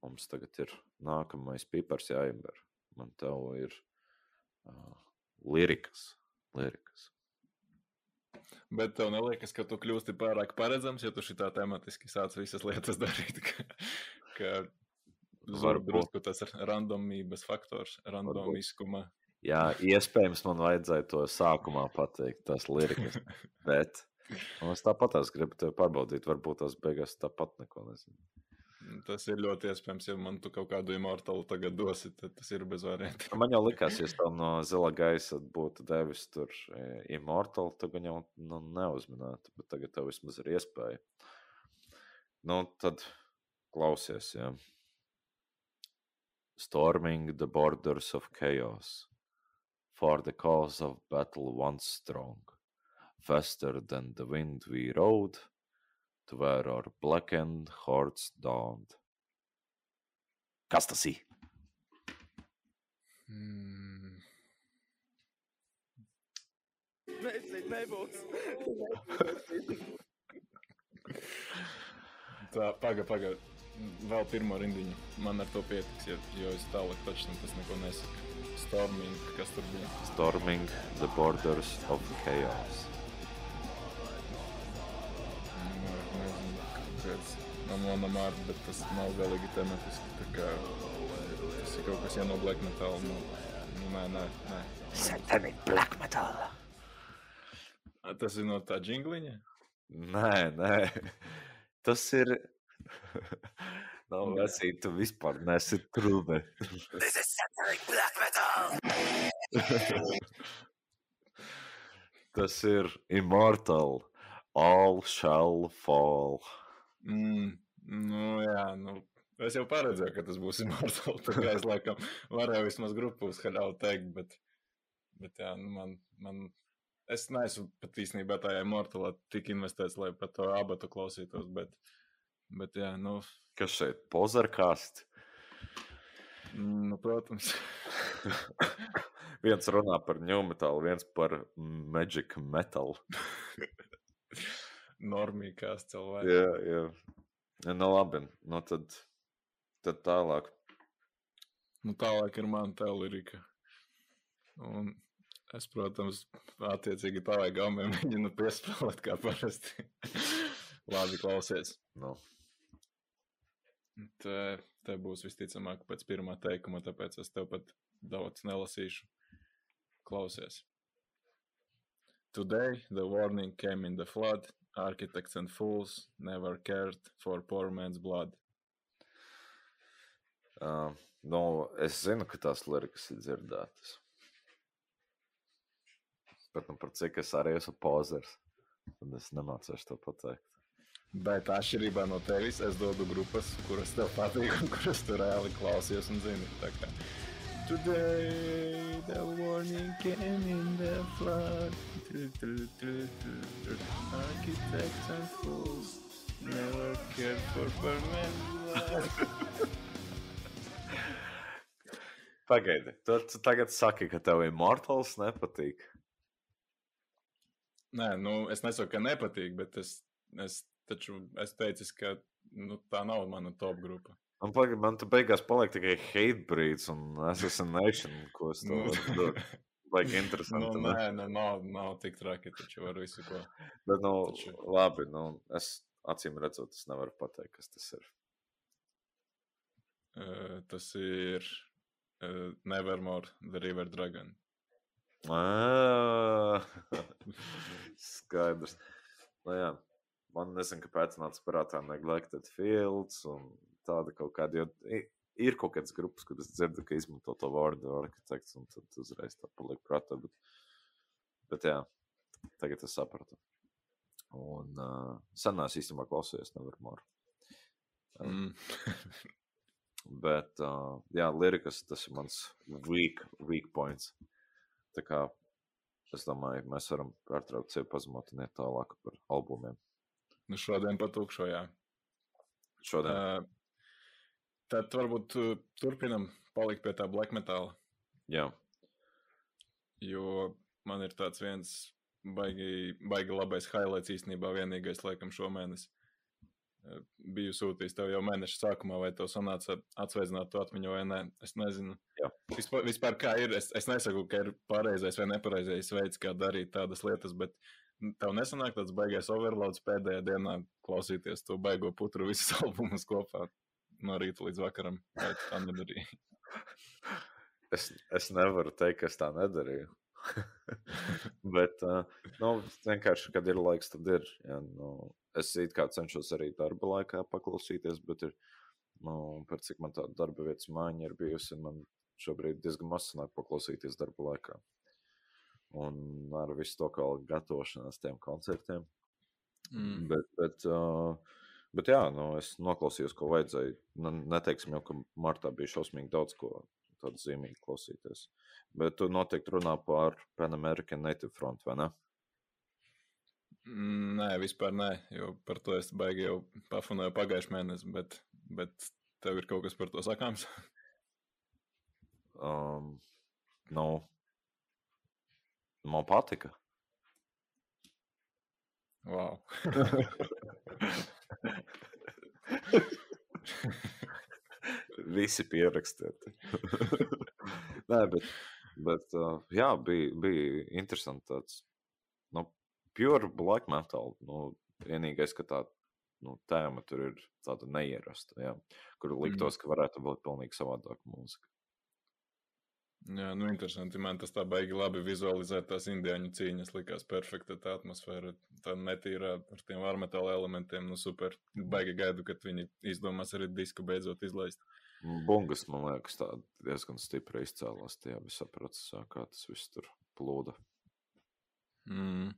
Speaker 1: mums tagad ir nākamais pipars jāimber. Man tev ir uh, lirikas. lirikas.
Speaker 2: Bet tev neliekas, ka tu kļūsti pārāk paredzams, ja tu šitā tematiski sāc visas lietas darīt. *laughs* Ka, ka
Speaker 1: Varbūt.
Speaker 2: Varbūt drusku tas ir randomības faktors, randomiskuma.
Speaker 1: Jā, iespējams, man vajadzēja to sākumā pateikt, tās lirikas. *laughs* Bet nu, es tāpat tās gribu tevi pārbaudīt. Varbūt tās beigās tāpat neko nezinu.
Speaker 2: Tas ir ļoti iespējams, ja man tu kaut kādu imortālu tagad dosi, tad tas ir bez variantiem.
Speaker 1: Man jau likās, ja es tev no zila gaisa būtu devis tur immortāli, tad gan jau nu, neuzminētu. Bet tagad tev vismaz ir iespēja. Nu, tad klausies, jā. Storming the borders of chaos. For the cause of battle once strong. Faster than the wind we rode, to where our blackened hearts dawned. Kas tas ir?
Speaker 2: Mm. *laughs* Tā, paga, paga. Vēl pirmo rindiņu. Man ar to pietiks, jo, jo es tālāk taču tas neko nesaku. Storming, kas tur bija.
Speaker 1: Storming the borders of chaos.
Speaker 2: Nu, nezinu, kāds no mana mārta, bet tas nav galīgi tematiski. Tā kā tas ir kaut kas jāno black metal. Nu, nu nē, nē, nē.
Speaker 1: Satanic black metal.
Speaker 2: A, Tas ir no tā džingliņa?
Speaker 1: Nē, nē. Tas ir. *laughs* Nav
Speaker 2: Nu,
Speaker 1: vecīt, tu vispār nesi trūme. Tas ir *laughs* immortal. All shall fall.
Speaker 2: Mm, nu, jā, nu. Es jau paredzēju, ka tas būs immortāls. Tā kā es laikam varēju vismaz grupu uzhaļauju teikt, bet, bet jā, nu man, man, es neesmu pat īstenībā tajā immortālā tik investēts, lai par to abatu klausītos, bet, bet jā, nu,
Speaker 1: Kas šeit pozarkāst?
Speaker 2: nu protams. *laughs*
Speaker 1: viens runā par metal, viens par magic metal. *laughs*
Speaker 2: Normīgās cilvēki.
Speaker 1: Jā, jā. Nu, labi. Nu, tad, tad tālāk.
Speaker 2: Nu, tālāk ir mana tā lirika. Un es, protams, attiecīgi tā vai gaumē mēģinu piespēlēt kā parasti. *laughs* Labi, klausies.
Speaker 1: Nu,
Speaker 2: Te, te būs visticamāk pēc pirmā teikuma, tāpēc es tev pat daudz nelasīšu. Klausies. Today the warning came in the flood. Architects and fools never cared for poor man's blood.
Speaker 1: uh, Nu, es zinu, ka tās lirikas ir dzirdētas. Bet, nu, par cik es arī esmu pozers, tad es nemācīšu to pateikt.
Speaker 2: Bet atšķirībā no tevis, es dodu grupas, kuras tev patīk un kuras tu reāli klausies un zini. Today the warning came in the flood. Architects and fools never cared for permanent. *laughs*
Speaker 1: Pagaidi, tu, tu tagad saki, ka tev Immortals nepatīk.
Speaker 2: Nē, nu, es nesaku, ka nepatīk, bet es, es taču es teicu, ka nu, tā nav mana top grupa.
Speaker 1: Un pagaidi, man tu beigās paliek tikai Hatebreeds un Assassination, ko es tev varu *laughs* dot. Vajag
Speaker 2: Nu,
Speaker 1: interesanti. ne?
Speaker 2: nē, nu, nav, nav tik traki, taču var visu ko.
Speaker 1: Bet, nu,
Speaker 2: Taču-
Speaker 1: labi, nu, es acīm redzot, es nevaru pateikt, kas tas ir.
Speaker 2: Uh, tas ir uh, Nevermore, The River Dragon.
Speaker 1: Ā, *laughs* Skaidrs. Nu, jā. Man nezinu, kāpēc nāca prātā Neglected Fields un tāda kaut kāda. Jo ir kaut kādas grupas, kuras dzirdu, ka izmanto to vārdu arhitekts, un tad uzreiz tā paliek prātā. Bet, bet jā, tagad es sapratu. Un uh, senās īstenībā klausījos Nevermore.
Speaker 2: Mm.
Speaker 1: Bet, uh, jā, lirikas tas ir mans weak, weak points. Tā kā es domāju, mēs varam pārtraukt sevi pazemot un iet tālāk par albumiem.
Speaker 2: nu, šodien patukšo, jā.
Speaker 1: Šodien.
Speaker 2: Uh, tad varbūt uh, turpinam palikt pie tā black metāla,
Speaker 1: Jā,
Speaker 2: jo man ir tāds viens baigi, baigi labais highlights īstenībā vienīgais, laikam, šomēnes. Uh, Biju sūtījis tev jau mēneša sākumā, vai tev sanāca atsveicināt to atmiņu vai nē. Es nezinu.
Speaker 1: Jā.
Speaker 2: Vispār, vispār kā ir, es, es nesaku, ka ir pareizais vai nepareizais veids, kā darīt tādas lietas, bet tev nesanāk tāds baigais overloads pēdējā dienā klausīties to baigo putru visus *laughs* albumus kopā no rīta līdz vakaram. Tā nedarīji? *laughs*
Speaker 1: es, es nevaru teikt, ka es tā nedarīju. *laughs* Bet, uh, nu, vienkārši, kad ir laiks, tad ir. Jā, nu, es it kā cenšos arī darba laikā paklausīties, bet ir, nu, par cik man tāda darba vietas mājiņa ir bijusi, man šobrīd diezgan maz sanāk paklausīties darba laikā. Un ar visu to kā gatavošanās tiem koncertiem.
Speaker 2: Mm.
Speaker 1: Bet, bet, uh, bet jā, nu, es noklausījos, ko vajadzēja. Nu, neteiksim jau, ka martā bija šausmīgi daudz ko tādu zīmīgu klausīties. Bet tu noteikti runā par Pan American Native Front, vai ne?
Speaker 2: Nē, vispār nē, jo par to es baigi jau pafunēju pagājušajā mēnesī, bet, bet tev ir kaut kas par to sakāms.
Speaker 1: Um, nu, man patika.
Speaker 2: Wow. *laughs*
Speaker 1: Visi pierakstīti. Nē, bet, bet jā, bija, bija interesanti tāds, nu, pure black metal. Nu, vienīgais, ka tā nu, tēma tur ir tāda neierasta, jā, kur liktos, ka varētu būt pilnīgi savādāka mūzika.
Speaker 2: Jā, nu interesanti. Man tas tā baigi labi vizualizēt tās indiāņu cīņas. Likās perfekta tā atmosfēra. Tā netīra ar tiem varmetāla elementiem. Nu super. Baigi gaidu, kad viņi izdomās arī disku beidzot izlaist.
Speaker 1: Bungas, man liekas, tā diezgan stipri izcēlās tajā visā procesā, kā tas viss tur plūda.
Speaker 2: Mm.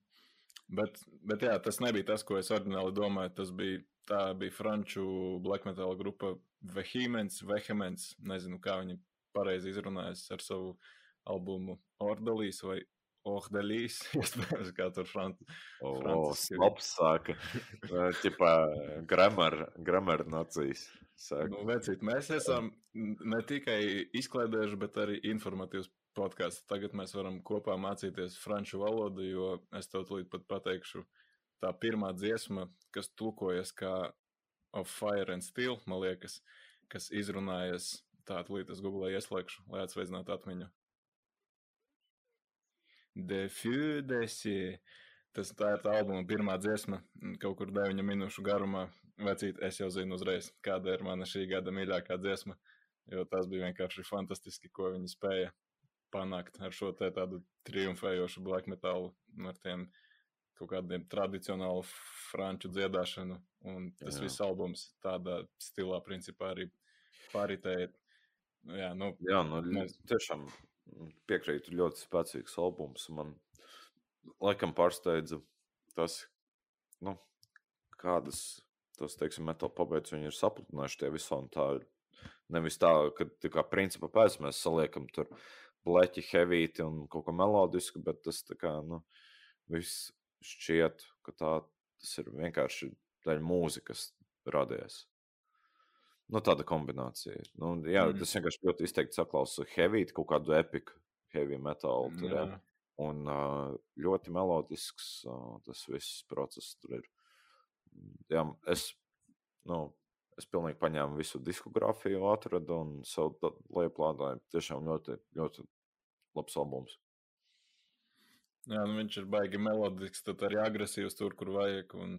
Speaker 2: Bet, bet jā, tas nebija tas, ko es ordināli domāju. Tas bija, tā bija franču black metal grupa Vehemens, Vehemens. Nezinu, kā viņi pareizi izrunājas ar savu albumu Ordalīs vai Ohdalīs. Iespējams, *laughs* kā tur franču.
Speaker 1: O, o
Speaker 2: Franciski.
Speaker 1: slaps sāka. Tipā grammar, grammar nācijas. Saka.
Speaker 2: Nu, vecīt, mēs esam ne tikai izklaidējuši, bet arī informatīvs podkāsts. Tagad mēs varam kopā mācīties franču valodu, jo es tev tūlīt pat pateikšu, tā pirmā dziesma, kas tulkojas kā Of Fire and Steel, man liekas, kas izrunājas tā, tūlīt es googlē ieslēgšu, lai atsveicinātu atmiņu. De Feu de Sie. Tas tā ir tā albuma pirmā dziesma, mm, kaut kur 9 minūšu garumā. Vecīt, es jau zinu uzreiz, kāda ir mana šī gada mīļākā dziesma, jo tas bija vienkārši fantastiski, ko viņi spēja panākt ar šo te tādu triumfējošu black metalu, ar tiem kaut kādiem tradicionālu franču dziedāšanu, un tas
Speaker 1: Jā.
Speaker 2: viss albums tādā stilā principā arī paritēja. Jā, nu,
Speaker 1: Jā, nu,
Speaker 2: Mēs-
Speaker 1: tiešām piekrītu. Ļoti spēcīgs albums. Man laikam pārsteidza tas, nu, kādas tos, teiksim, metāla pabeigts viņi ir sapludinājuši tie visi. Tā nevis tā, ka tā kā principā pēc mēs saliekam tur bleķi, heavīti un kaut ko melodisku, bet tas tā kā, nu, viss šķiet, ka tā tas ir vienkārši dēļ mūzikas radies. Nu, tāda kombinācija. Nu, jā,
Speaker 2: Mm.
Speaker 1: mm. tas vienkārši ļoti izteikti saklausa heavy, kaut kādu epiku, heavy metālu. Tur, jā.
Speaker 2: jā.
Speaker 1: Un uh, ļoti melodisks uh, tas viss process tur ir. Jā, es, nu, es pilnīgi paņēmu visu diskogrāfiju, atradu un savu lejuplādēju. Tiešām ļoti, ļoti labs albums.
Speaker 2: Jā, nu viņš ir baigi melodisks, tad arī agresīvs tur, kur vajag. Un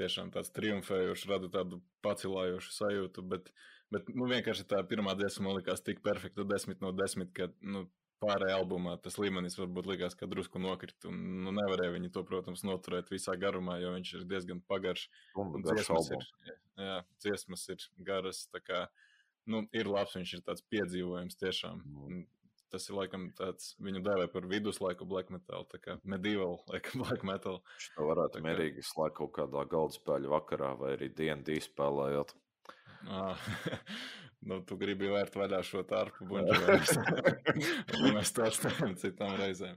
Speaker 2: tiešām tāds triumfējošs, rada tādu pacilājošu sajūtu. Bet, bet nu, vienkārši tā pirmā dziesma man likās tik perfekta, desmit no desmit, ka nu, pārējā albumā tas līmenis varbūt likās, ka drusku nokrita. Nu, nevarēja viņi to, protams, noturēt visā garumā, jo viņš ir diezgan pagaršs. Dziesmas ir, jā, dziesmas ir garas. Kā, nu, ir labs, viņš ir tāds piedzīvojums tiešām.
Speaker 1: Mm.
Speaker 2: Tas ir laikam tāds, viņu dēvē par viduslaiku black metal, tā kā medieval *laughs* laikam black metal.
Speaker 1: To varētu
Speaker 2: kā-
Speaker 1: mierīgi slēgt kaut kādā galda spēļu vakarā vai arī DND spēlējot.
Speaker 2: Ah, *laughs* nu, tu gribi vērt vaļā šo tārpu buļbuļsāļu. Un mēs to stāstām citām reizēm.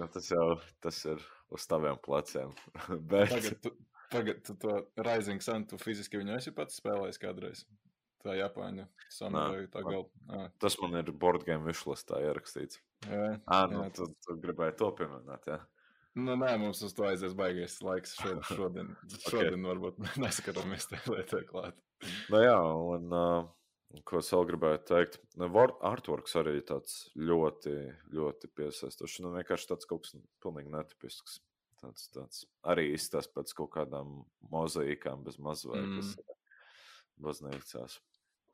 Speaker 1: Nu, tas jau tas ir uz taviem pleciem. *laughs* Bet,
Speaker 2: Tagad, tu, tagad tu to Rising Sun, tu fiziski viņu esi pats spēlējis kādreiz. Tā Japāņu samuraju tā galva. Ah,
Speaker 1: tas man ir board game wishlistā ierakstīts.
Speaker 2: jā,
Speaker 1: Ah, nu,
Speaker 2: jā,
Speaker 1: tu, tu gribēji to pieminēt, jā.
Speaker 2: Nu, nē, mums uz to aizies baigais laiks. *laughs* Šodien, šodien, šodien varbūt *laughs* neskaramies tajā lietā klāt.
Speaker 1: Nu, jā, un uh, ko es vēl gribēju teikt, nu, var- artworks arī tāds ļoti, ļoti piesaistošs. Nu, vienkārši tāds kaut kas pilnīgi netipisks. Tāds, tāds arī izstāsta pēc kaut kādām mozaīkām bez mazvaigas mm. baznīcās.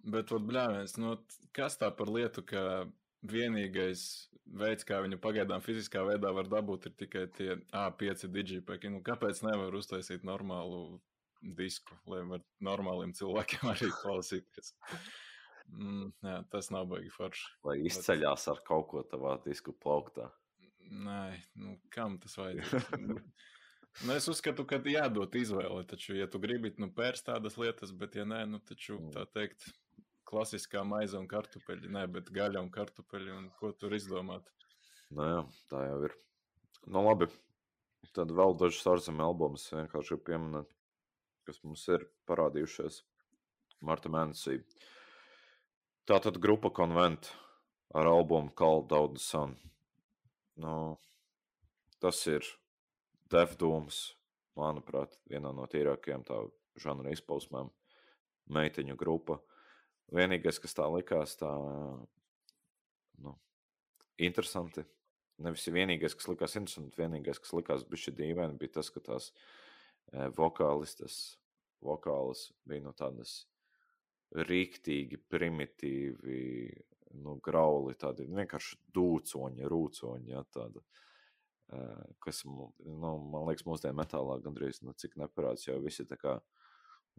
Speaker 2: Bet, vat, bļāviens, nu, kas tā par lietu, ka vienīgais veids, kā viņu pagaidām fiziskā veidā var dabūt, ir tikai tie A5 digipeki. Nu, kāpēc nevar uztaisīt normālu disku, lai var normāliem cilvēkiem *laughs* arī klausīties? Mm, jā, tas nav baigi forši.
Speaker 1: Vai izceļās ar kaut ko tavā disku plauktā?
Speaker 2: Nē, nu, kam tas? Nu, Nu, es uzskatu, ka jādod izvēle. Taču, ja tu gribi, nu, pērst tādas lietas, bet, ja nē, nu, taču
Speaker 1: Mm.
Speaker 2: tā teikt, klasiskā maize un kartupeļi, nē, bet gaļa un kartupeļi, un ko tur izdomāt.
Speaker 1: Jā, tā jau ir. Nu, labi. Tad vēl dažas ārzemju albumus vienkārši ir pieminēt, kas mums ir parādījušies marta mēnesī. Tātad grupa Convent ar albumu Call Out the Sun. Nu, tas ir Devdūms, manuprāt, viena no tīrākajām tā žanra izpausmēm. Meiteņu grupa. Vienīgais, kas tā likās, tā nu, interesanti. Nevis vienīgais, kas likās interesanti, vienīgais, kas likās bišķi dīvaini, bija tas, ka tās e, vokālistas, vokālas bija no tādas rīktīgi, primitīvi, nu, grauli, tādi vienkārši dūcoņi, rūcoņi, ja, tāda, e, kas, nu, man liekas, mūsdienu metālā gandrīz, nu, cik neparāds, jau visi tā kā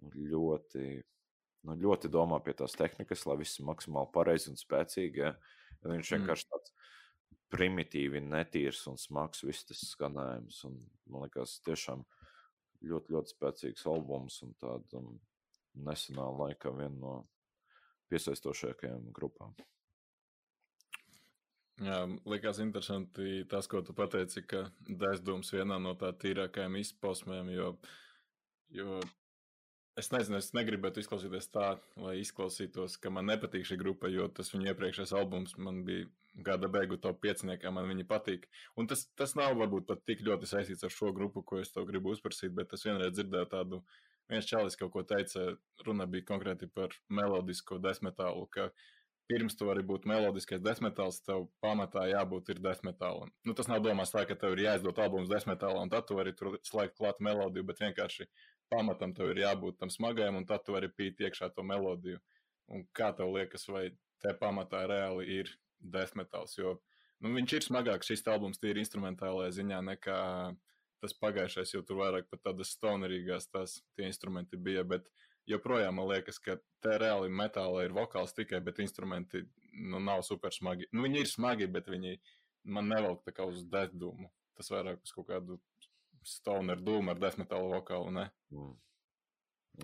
Speaker 1: nu, ļoti, nu, ļoti domā pie tās tehnikas, lai viss maksimāli pareizi un spēcīgi, ja, ja viņš
Speaker 2: Mm.
Speaker 1: vienkārši tāds primitīvi, netīrs un smags viss tas skanējums, un man liekas, tiešām ļoti, ļoti spēcīgs albums un tāda um, nesenā laikā viena no piesaistošākajām grupām.
Speaker 2: Jā, likās interesanti tas, ko tu pateici, ka Dēsdūms vienā no tā tīrākajām izpausmēm, jo, jo es nezinu, es negribētu izklausīties tā, lai izklausītos, ka man nepatīk šī grupa, jo tas viņu iepriekšējais albums man bija gada beigu top 5, man viņi patīk. Un tas, tas nav varbūt pat tik ļoti saistīts ar šo grupu, ko es to gribu uzprasīt, bet es vienreiz dzirdēju tādu, viens čalis kaut ko teica, runa bija konkrēti par melodisko desmetālu, ka pirms tu vari būt melodiskais desmetāls, tev pamatā jābūt ir desmetālam. Nu, tas nav domāts tā, ka tev ir jāizdod albums desmetālā, un tad tu vari tur slēgt klāt melodiju, bet vienkārši pamatam tev ir jābūt tam smagajam, un tad tu vari pīt iekšā to melodiju. Un kā tev liekas, vai te pamatā reāli ir desmetāls? Jo nu, viņš ir smagāks šis albums tīri instrumentālajā ziņā nekā tas pagājušais, jo tur vairāk pat tādas stonerīgās tās instrumenti bija, bet joprojām man liekas, ka te reāli metāla ir vokāls tikai, bet instrumenti nu, nav super smagi. Nu, viņi ir smagi, bet viņi man nevelk tā kā uz death dūmu. Tas vairāk uz kaut kādu stoner dūmu ar death metāla vokālu, ne?
Speaker 1: Mm.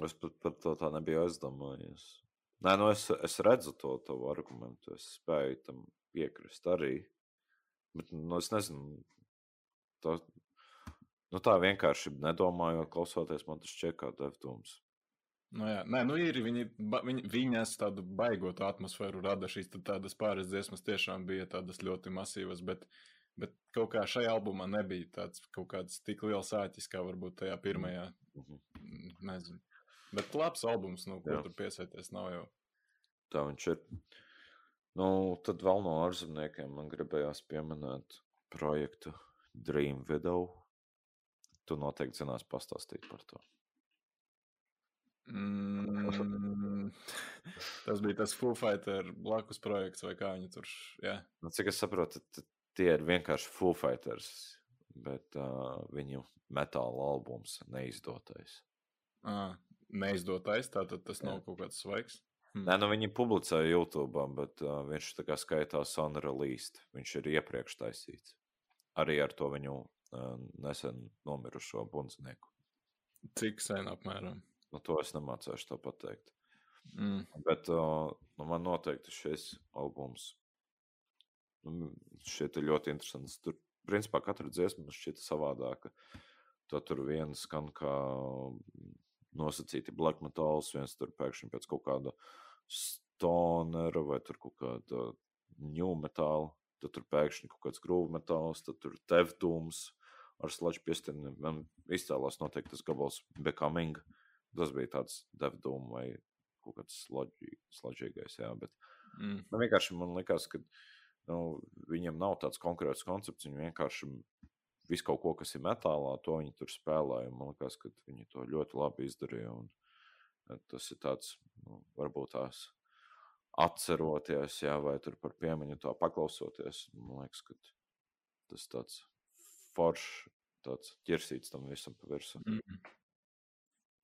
Speaker 1: Es pat par to tā nebiju aizdomājies. Nē, nu es, es redzu to tavu argumentu, es spēju tam piekrist arī. Bet nu, es nezinu, tā, nu, tā vienkārši nedomājot, klausoties, man tas šķiet kā devtums.
Speaker 2: Nu, jā, nē, nu ir viņi, ba, viņi, viņas tādu baigotu atmosfēru rada. Šīs tā- tādas pāris dziesmas tiešām bija tādas ļoti masīvas, bet, bet kaut kā šajā albumā nebija tāds kaut kāds tik liels āķis, kā varbūt tajā pirmajā.
Speaker 1: Mhm.
Speaker 2: Nezinu. Bet labs albums, nu, ko
Speaker 1: Jā.
Speaker 2: tur piesaities, nav jau.
Speaker 1: Tā viņš ir. Nu, tad vēl no ārzemniekiem man gribējās pieminēt projektu Dream Video. Tu noteikti zinās pastāstīt par to.
Speaker 2: Mm, *laughs* tas bija tas Foo Fighter blakus projekts, vai kā viņi tur. Jā,
Speaker 1: Nu, cik es saprotu, tie ir vienkārši Foo Fighters, bet uh, viņu metāla albums neizdotais.
Speaker 2: à, neizdotais, tātad tas
Speaker 1: Jā.
Speaker 2: nav kaut kāds svaigs. Hmm.
Speaker 1: Nē, nu viņi publicēja YouTube, bet uh, viņš tā kā skaitās unreleased. Viņš ir iepriekš taisīts. Arī ar to viņu uh, nesen nomirušo bundznieku.
Speaker 2: Cik sen apmēram?
Speaker 1: Nu, to es nemācīšu to pateikt.
Speaker 2: Mm.
Speaker 1: Bet uh, nu, man noteikti šis albums nu, šķiet ļoti interesants. Tur, principā, katra dziesma man šķiet savādāka. To tur viens skan kā nosacīti black metāls, viens tur pēkšņi pēc kaut kāda stonera vai tur kaut kāda new metāla. Tad tur pēkšņi kaut kāds groove metāls, tad tur tevdums ar sludge piestiņiem. Man izcēlās noteikti tas gabals Becoming. Tas bija tāds devdums vai kaut kāds sludžīgais, jā, bet
Speaker 2: Mm.
Speaker 1: Man vienkārši man liekas, ka nu, viņiem nav tāds konkrēts koncepts. Viņi vienkārši visu kaut ko, kas ir metālā, to viņi tur spēlēja. Man liekas, ka viņi to ļoti labi izdarīja. Un, eh, tas ir tāds, nu, varbūt tās atceroties, jā, vai tur par piemiņu to paklausoties. Man liekas, ka tas tāds foršs, tāds ķirsīts tam visam pa virsmu.
Speaker 2: Mm.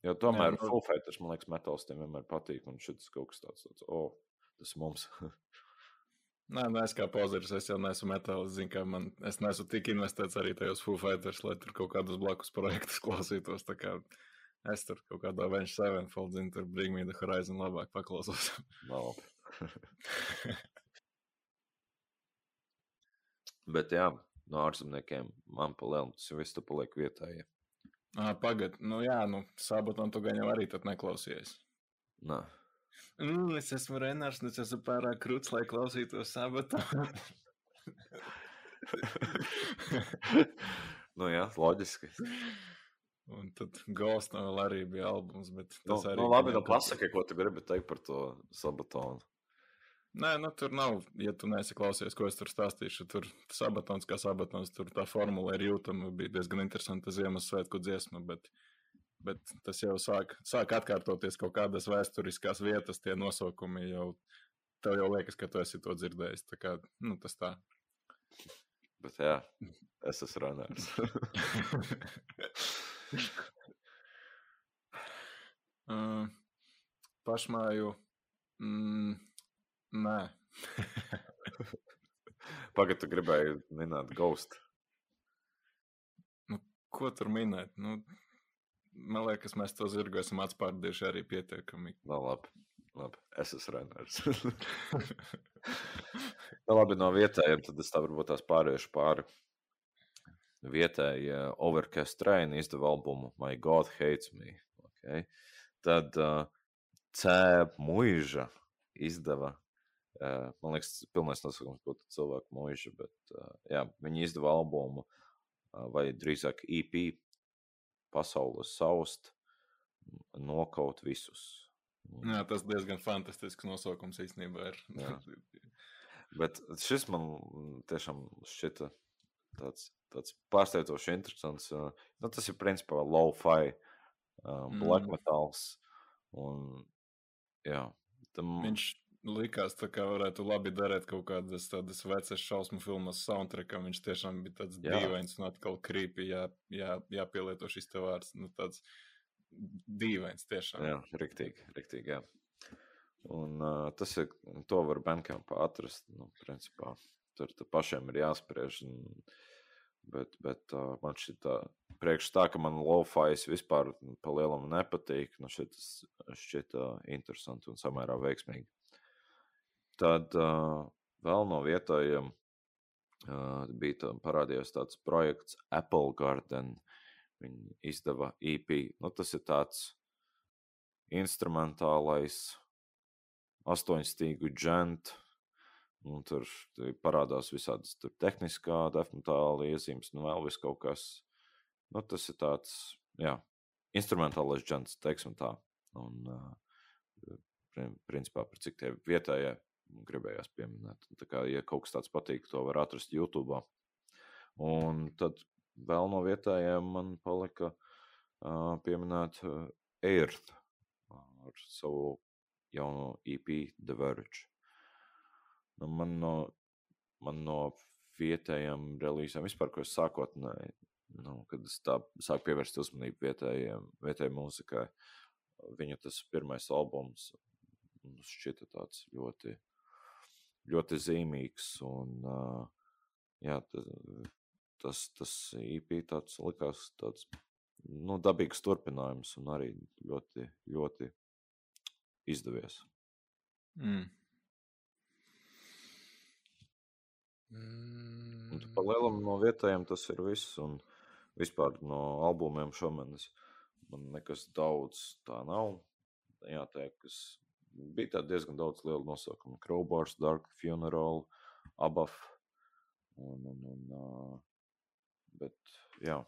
Speaker 1: Jo tomēr
Speaker 2: nu-
Speaker 1: Full Fighters, man liekas, metāls tiem vienmēr patīk. Un šis kaut kas tāds, tāds oh, tas mums. *laughs*
Speaker 2: Nē, nē, es kā pozeris, es jau neesmu metāls. Zinu, ka man, es neesmu tik investēts arī tajos Foo Fighters, lai tur kaut kādus blakus projektus *laughs* klausītos. Es tur kaut kādā Venture Sevenfold, zinu, tur Bring Me the Horizon labāk paklausos. *laughs*
Speaker 1: Nav. Bet jā, no ārzemniekiem man palielināt, tas viss tur paliek vietējais.
Speaker 2: ah, Pagaidā, nu jā, nu sabatam tu gan jau arī tad neklausies.
Speaker 1: Nē,
Speaker 2: Mm, es esmu Renārs, un es esmu pārāk krūts, lai klausītos sabatā. *laughs*
Speaker 1: nu jā, loģiski.
Speaker 2: un tad Ghost no vēl arī bija albums, bet
Speaker 1: Nu,
Speaker 2: tas arī.
Speaker 1: nu, labi, nu pasaki, ko tu gribi teikt par to sabatonu.
Speaker 2: Nē, nu tur nav, ja tu neesi klausies, ko es tur stāstīšu. Tur sabatons kā sabatons, tur tā formula ir jūtama. Bija diezgan interesanta Ziemassvētku dziesma, bet, bet tas jau sāk, sāk atkārtoties kaut kādas vēsturiskās vietas, tie nosaukumi jau. Tev jau liekas, ka tu esi to dzirdējis. Tā kā, nu, tas tā.
Speaker 1: Bet jā, es esmu Renārs. *laughs*
Speaker 2: uh, pašmāju. Mm, nē. *laughs*
Speaker 1: Pagaidā, tu gribēji minēt Ghost.
Speaker 2: Ko tur minēt? Nu, man liekas, mēs to zirgu esam atspārdījuši arī pietiekami.
Speaker 1: Nu, labi. labi. Es esmu Renārs. nu, labi, no vietējiem tad es tā varbūt tās pāriešu pāri. Vietējie uh, Overcast Train izdeva albumu My God Hates Me. Okay. Tad uh, C. Mūža izdeva. Uh, man liekas, pilnais nosaukums būtu cilvēku mūža, bet uh, jā, viņi izdeva albumu uh, vai drīzāk EP pasaules saust, nokaut visus.
Speaker 2: Jā, tas diezgan fantastisks nosaukums īstenībā ir. *laughs*
Speaker 1: Bet šis man tiešām šķita tāds, tāds pārsteidzoši interesants. uh, Nu, tas ir principā low-fi, black
Speaker 2: Mm.
Speaker 1: metāls. Un, jā, tam,
Speaker 2: Viņš likās, kā varētu labi darīt kaut kādas tādas vecas šausmu filmas soundtrackam. Viņš tiešām bija tāds
Speaker 1: Jā.
Speaker 2: dīvains un atkal krīpi, jā, jā, jāpielieto šis te vārds. Nu, tāds dīvains tiešām.
Speaker 1: Jā, riktīgi, riktīgi, jā. Un uh, tas ir, to var Bandcampā atrast, nu, principā. Tur pašiem ir jāspriež. Un, bet, bet uh, man tā, priekš tā, ka man lo-fais vispār pa lielam nepatīk, nu, šis šķiet uh, interesanti un samērā veiksmīgi. Tad uh, vēl no vietējiem uh, bija tā, parādījies tāds projekts Apple Garden. Viņi izdeva EP. Nu, tas ir tāds instrumentālais, astoņstīgu džentu. Un tur parādās visādas tur tehniskā, definitāla iezīmes, nu vēl vis kaut kas. Nu, tas ir tāds, jā, instrumentālais džents, teiksim tā. Un, uh, principā, par cik tie vietējie gribējās pieminēt. Tā kā, ja kaut kas tāds patīk, to var atrast YouTube. Un tad vēl no vietējiem man palika uh, pieminēt uh, Eirth ar savu jauno EP The Verge. Nu, man, no, man no vietējiem relīzēm vispār, ko es sākotnēji, nu, kad es tā sāku pievērst uzmanību vietējiem, vietējai mūzikai, viņa tas pirmais albums man šķita tāds ļoti, ļoti zīmīgs un, uh, jā, tas, tas EP tāds likās tāds, nu, dabīgs turpinājums un arī ļoti, ļoti izdevies.
Speaker 2: Mm.
Speaker 1: Un pa lielam no vietējiem tas ir viss. Un vispār no albumiem šomēnes man nekas daudz tā nav. Jāteikt, kas bija tā diezgan daudz lielu nosaukumu. Crowbars, Dark Funeral, Abaf. Un, un, un, uh, bet jā,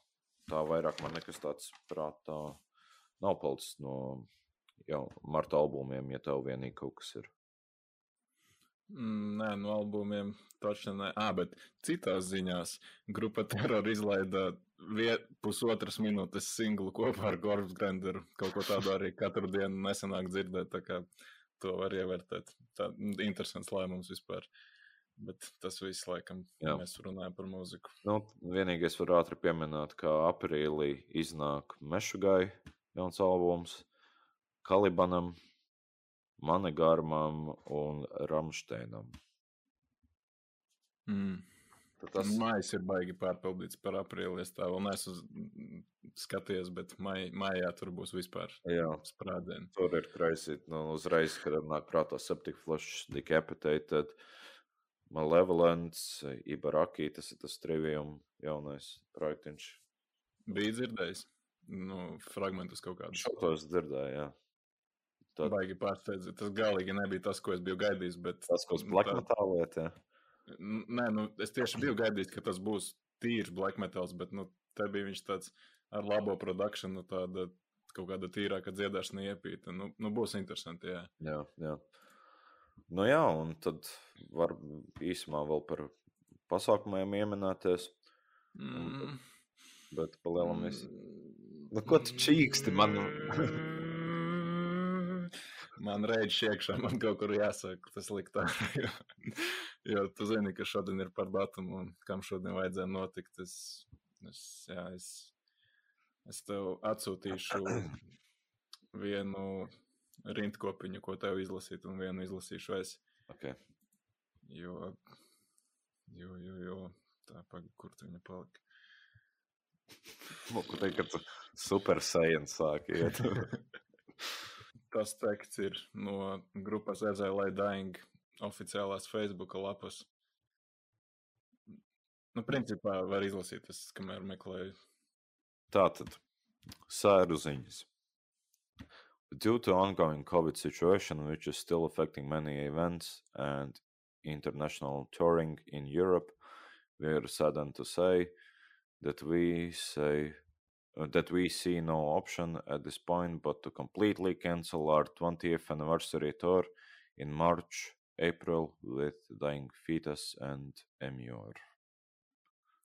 Speaker 1: tā vairāk man nekas tāds prātā nav palicis no jau marta albumiem, ja tev vienīgi kaut kas ir.
Speaker 2: Mm, Nē, no albumiem taču nē. Ah, bet citās ziņās grupa Terror izlaida viet, pusotras minūtes singlu kopā ar Gorfs Grenderu. Kaut ko tādu arī katru dienu nesenāk dzirdēt, to var ievērtēt. Tā interesants lēmums vispār. Bet tas viss, laikam,
Speaker 1: Jā.
Speaker 2: mēs runājam par mūziku.
Speaker 1: Nu, vienīgais var ātri pieminēt, ka aprīlī iznāk Mešugai jauns albums, Kalibanam, Manegarmam un Ramšteinam.
Speaker 2: Mm.
Speaker 1: Tad
Speaker 2: Tas
Speaker 1: Tas
Speaker 2: maijs ir baigi pārpildīts par aprīli. Es tā vēl neesmu skatījies, bet mai, maijā tur būs vispār
Speaker 1: jā,
Speaker 2: sprādzieni.
Speaker 1: tur ir kreisīt. Nu, uzreiz, kad nāk prātā Septic Flush, Decapitated, Malevolence, Ibaraki, tas ir tas trivium jaunais projektiņš.
Speaker 2: Bija dzirdējis, nu, fragmentus kaut kādus.
Speaker 1: Šo to es dzirdēju, jā. Tad
Speaker 2: Baigi pārsteidz. Tas galīgi nebija tas, ko es biju gaidījis. Bet
Speaker 1: tas, ko
Speaker 2: nu,
Speaker 1: Black
Speaker 2: tā-
Speaker 1: Metal liet, jā.
Speaker 2: N- Nē, nu, es tieši biju gaidījis, ka tas būs tīrs black metals, bet nu, te bija viņš tāds ar labo produkciju, nu, tāda kaut kāda tīrāka dziedāšana iepīta. Nu, nu, būs interesanti, jā.
Speaker 1: Jā, jā. Nu jā, un tad var īsumā vēl par pasākumiem ieminēties,
Speaker 2: Mm.
Speaker 1: bet palielam viss. Nu, ko tu čīksti man?
Speaker 2: Man reizes iekšā, man kaut kur jāsaka, tas liktā. Jo, tu zini, ka šodien ir par datumu un kam šodien vajadzēja notikt. Es, es, jā, es, es tev atsūtīšu vienu rindkopiņu, ko tev izlasīt, un vienu izlasīšu es.
Speaker 1: Okay.
Speaker 2: Jo, jo, jo, jo tā pagaidi, kur tu viņa palika.
Speaker 1: Ko teikt, ka tu super saiens sāk iet. *laughs*
Speaker 2: Tas teksts ir no grupas Ezēlai Dying oficiālās Facebook lapas. Nu, principā var izlasīt, tas, kamēr meklēju.
Speaker 1: Tātad, sēru ziņas. Due to ongoing COVID situation, which is still affecting many events and international touring in Europe, we are saddened to say that we say uh, that we see no option at this point but to completely cancel our 20th anniversary tour in March, April with Dying Fetus and Emure.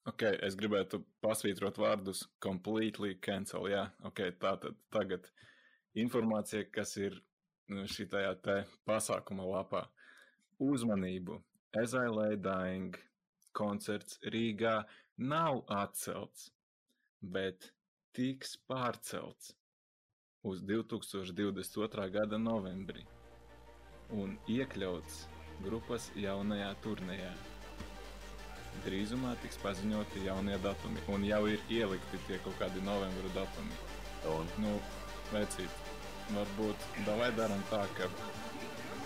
Speaker 2: Ok, es gribētu pasvītrot vārdus completely cancel. Jā, ok, tā tad tagad informācija, kas ir šitajā te pasākuma lapā. Uzmanību! Ezēlē Dying koncerts Rīgā nav atcelts, bet tiks pārcelts. uz 2022. gada novembrī un iekļauts grupas jaunajā turnīrā. Drīzumā tiks paziņoti jaunie datumi, un jau ir ielikti tie kaut kādi novembra datumi.
Speaker 1: Un,
Speaker 2: Nu, vecīt, varbūt davai darām tā, ka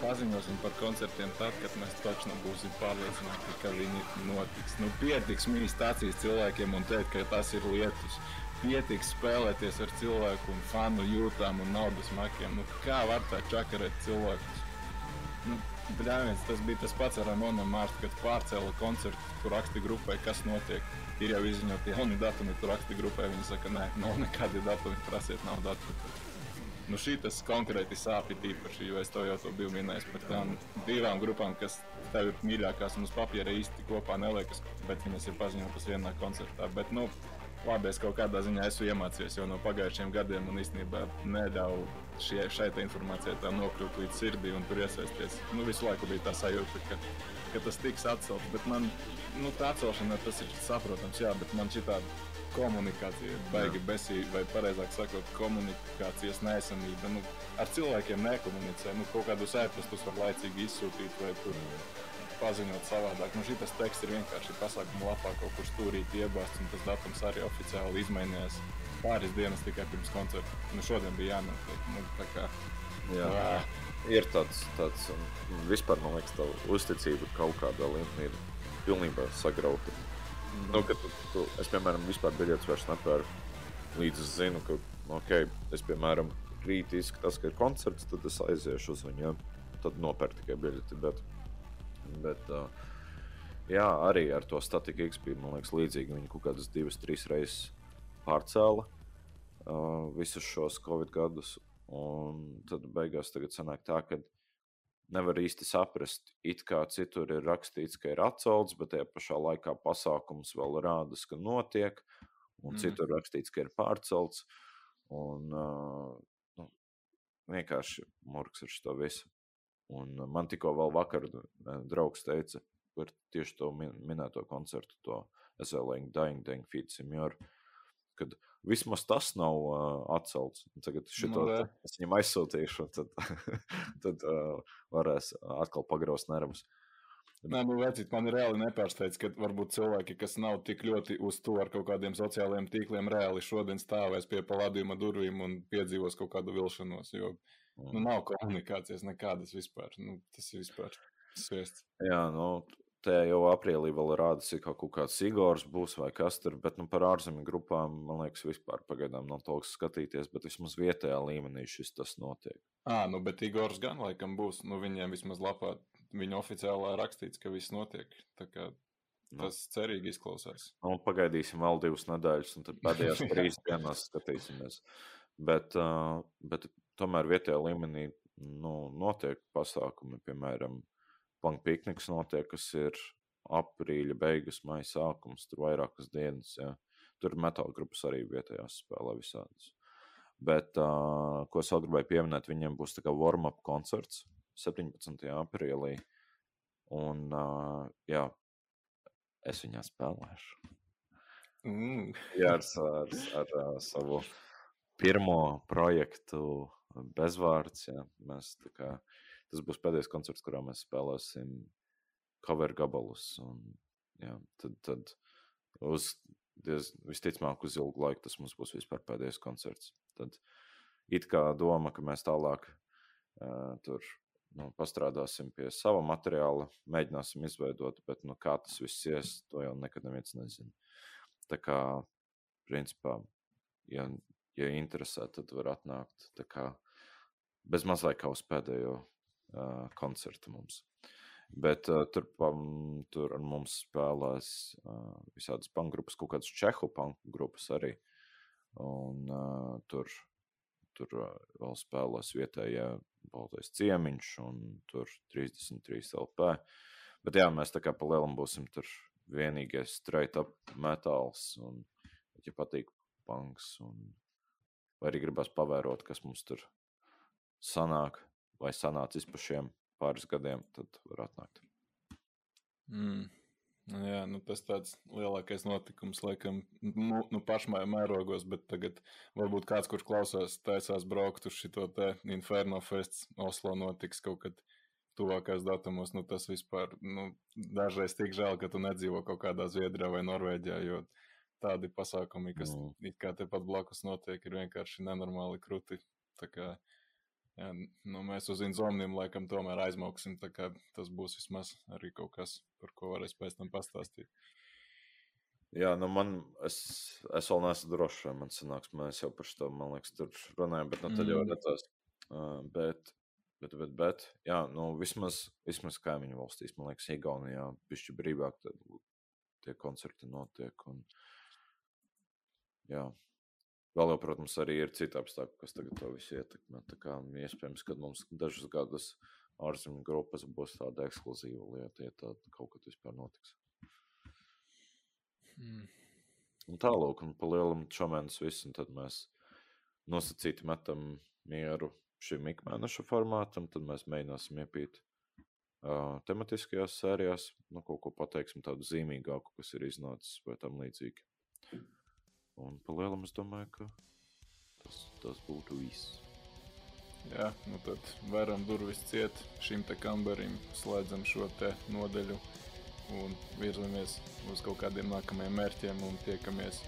Speaker 2: paziņosim par koncertiem tad, kad mēs točno būsim pārliecināti, ka viņi notiks. Nu, pietiks mīs stācijas cilvēkiem un teikt, ka tas ir lietus. Pietiks spēlēties ar cilvēku un fanu jūtām un naudas makiem. Nu, kā var tā čakarēt cilvēkus? Nu, Bļāviens, tas bija tas pats ar Ramonu Mārtu, kad pārcēla koncertu, kur rakstīja grupai, kas notiek. Ir jau izziņoti jauni datumi, kur rakstīja grupai. Viņi saka, nē, nav nekādi datumi, prasiet, nav datumu. Nu, šī tas konkrēti sāpja īpaši, jo es to jau to biju minējis par tām divām grupām, kas tev ir mīļākās un uz papīra īsti kopā neliekas, bet viņas ir paziņotas vienā koncertā. Bet, nu, labi, es kaut kādā ziņā esmu iemācījies jau no pagājušiem gadiem un īstenībā neļauju šie, šai informācijai tā nokļūt līdz sirdī un tur iesaisties. Nu, visu laiku bija tā sajūta, ka, ka tas tiks atcelts, bet man, nu, tā atcelšana tas ir saprotams, jā, bet man šī tāda komunikācija, baigi besīga, vai pareizāk sakot, komunikācijas nesamība. Nu, ar cilvēkiem nekomunicē. Nu, kaut kādus ēpastus var laicīgi izsūtīt vai tur paziņot savādāk. Nu, šis teksts ir vienkārši pasākuma lapā kaut kur stūrīt iebāzts, un tas datums arī oficiāli izmainījās pāris dienas tikai pirms koncerta. Nu, šodien bija jānotiek. Nu, kā,
Speaker 1: jā,
Speaker 2: Ā.
Speaker 1: ir tāds, tāds vispār, man liekas, tā uzticība kaut kādā līmenī ir pilnībā sagrauta. Nu, kad tu, tu, es, piemēram, vispār biļetes vairs nepērku. Līdz es zinu, ka, ok, es, piemēram, rīt izskatās, ka ir koncerts, tad es aiziešu uz viņu. Ja? Tad nopērku tikai biļeti. Bet, bet uh, jā, arī ar to statiku X bija, liekas, līdzīgi. Viņi kaut kādas divas, trīs reizes pārcēla uh, visus šos Covid gadus. Un tad beigās tagad sanāk tā, ka nevar īsti saprast, it kā citur ir rakstīts, ka ir atcelts, bet tajā pašā laikā pasākums vēl rādas, ka notiek, un mm. citur rakstīts, ka ir pārcelts. Un, uh, nu, vienkārši murgs ar šo visu. Un man tikko vēl vakar uh, draugs teica par tieši to min minēto koncertu, to SLM Dying Dang Feed Senior, kad vismaz tas nav uh, atcelts. Tagad šito,
Speaker 2: Nu, re.
Speaker 1: es viņam aizsūtīšu, un tad, *laughs* tad uh, varēs atkal pagraust nervus.
Speaker 2: Nē, nu, vecīt, man reāli nepārsteidz, ka varbūt cilvēki, kas nav tik ļoti uz to ar kaut kādiem sociālajiem tīkliem, reāli šodien stāvēs pie paladījuma durvīm un piedzīvos kaut kādu vilšanos. Jo nu,
Speaker 1: Un,
Speaker 2: nav komunikācijas nekādas vispār. Nu, tas ir vispār sviests.
Speaker 1: jā, nu, te jau aprīlī vēl rādās, ka kaut kāds Igors būs vai kas tur, bet nu, par ārzemju grupām, man liekas, vispār pagaidām nav tālāk skatīties, bet vismaz vietējā līmenī šis tas notiek.
Speaker 2: Ah, nu, bet Igors gan laikam būs. Nu, viņiem vismaz lapā, viņa oficiālā rakstīts, ka viss notiek. Kā
Speaker 1: Nu.
Speaker 2: tas cerīgi izklausās.
Speaker 1: Nu, pagaidīsim vēl divas nedēļas, un tad pēdējās *laughs* trīs dienās skatīsimies. Bet, bet tomēr vietējā līmenī nu, notiek pasākumi, piemēram, Punk pikniks notiek, kas ir aprīļa beigas, maija sākums, tur vairākas dienas. Ja. Tur metāla grupas arī vietējās spēlē visādas. Bet, uh, ko es vēl gribēju pieminēt, viņiem būs tā kā warm-up koncerts 17. aprīlī. Un, uh, jā, es viņā spēlēšu.
Speaker 2: Mm.
Speaker 1: Jā, ar, ar, ar, ar savu pirmo projektu bezvārds. Jā. Mēs, kā, tas būs pēdējais koncerts, kurā mēs spēlēsim cover gabalus. Un, jā, tad, tad uz, diez, visticamāk, uz ilgu laiku tas mums būs vispār pēdējais koncerts. Tad it kā doma, ka mēs tālāk uh, tur nu, pastrādāsim pie sava materiāla, mēģināsim izveidot, bet nu, kā tas viss ies, to jau nekad neviens nezina. Tā kā, principā, ja, ja interesē, tad var atnākt tā kā bez mazliet kā uz pēdējo uh, koncertu mums. Bet uh, tur, pam, tur ar mums spēlēs uh, visādas pankgrupas, kaut kādas čehu pankgrupas arī. Un uh, tur, tur uh, vēl spēlēs vietējie baltais ciemiņš un tur 33 LP. Bet jā, mēs tā kā pa lielam būsim tur vienīgais straight up metāls un, ja patīk punks un vai arī gribas pavērot, kas mums tur sanāk vai sanācis pa šiem pāris gadiem, tad var atnākt.
Speaker 2: Mm. Nu Jā, nu tas tāds lielākais notikums, laikam, nu, nu pašmāju mērogos, bet tagad varbūt kāds, kurš klausās, taisās braukt uz šito te Inferno Fests Oslo notiks kaut kad tuvākajos datumos. Nu tas vispār, nu, dažreiz tik žēl, ka tu nedzīvo kaut kādā Zviedrijā vai Norvēģijā, jo tādi pasākumi, kas
Speaker 1: Mm.
Speaker 2: kā tepat blakus notiek, ir vienkārši nenormāli kruti. Tā kā, jā, nu, mēs uz Inzomniem laikam tomēr aizmauksim, tā kā tas būs vismaz arī kaut kas, par ko varēs pēc tam pastāstīt.
Speaker 1: Jā, nu man, es, es vēl neesmu drošs, vai man sanāks, mēs jau par šo, man liekas, tur runājam, bet nu, tad jau
Speaker 2: Mm.
Speaker 1: redzēs. Uh, bet, bet, bet, bet, jā, nu vismaz, vismaz kaimiņu valstīs, man liekas, Igaunijā pišķi brīvāk tie koncerti notiek. Un, jā, vēl jau, protams, arī ir citi apstākļi, kas tagad to visu ietekmē. Tā kā iespējams, ka mums dažus gadus ārzemju grupas būs tāda ekskluzīva lieta, ja tāda kaut kad vispār notiks.
Speaker 2: Mm.
Speaker 1: Un tālāk, un pa lielam čomēnes visu, un tad mēs nosacīti metam mieru šim ikmēneša formātam, tad mēs mēģināsim iepīt uh, tematiskajās sērijās, nu, kaut ko pateiksim tādu zīmīgāku, kas ir iznācis vai tam līdzīgi. Un pa lielam es domāju, ka tas, tas būtu viss.
Speaker 2: Jā, nu tad varam durvis ciet šim te kambarim, slēdzam šo te nodeļu un virzamies uz kaut kādiem nākamajiem mērķiem un tiekamies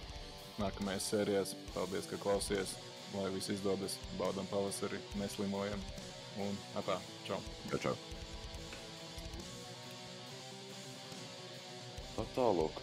Speaker 2: nākamajās sērijās. Paldies, ka klausies, lai viss izdodas, baudam pavasari, neslimojam un atā, čau!
Speaker 1: Čau, čau. Tā tālāk.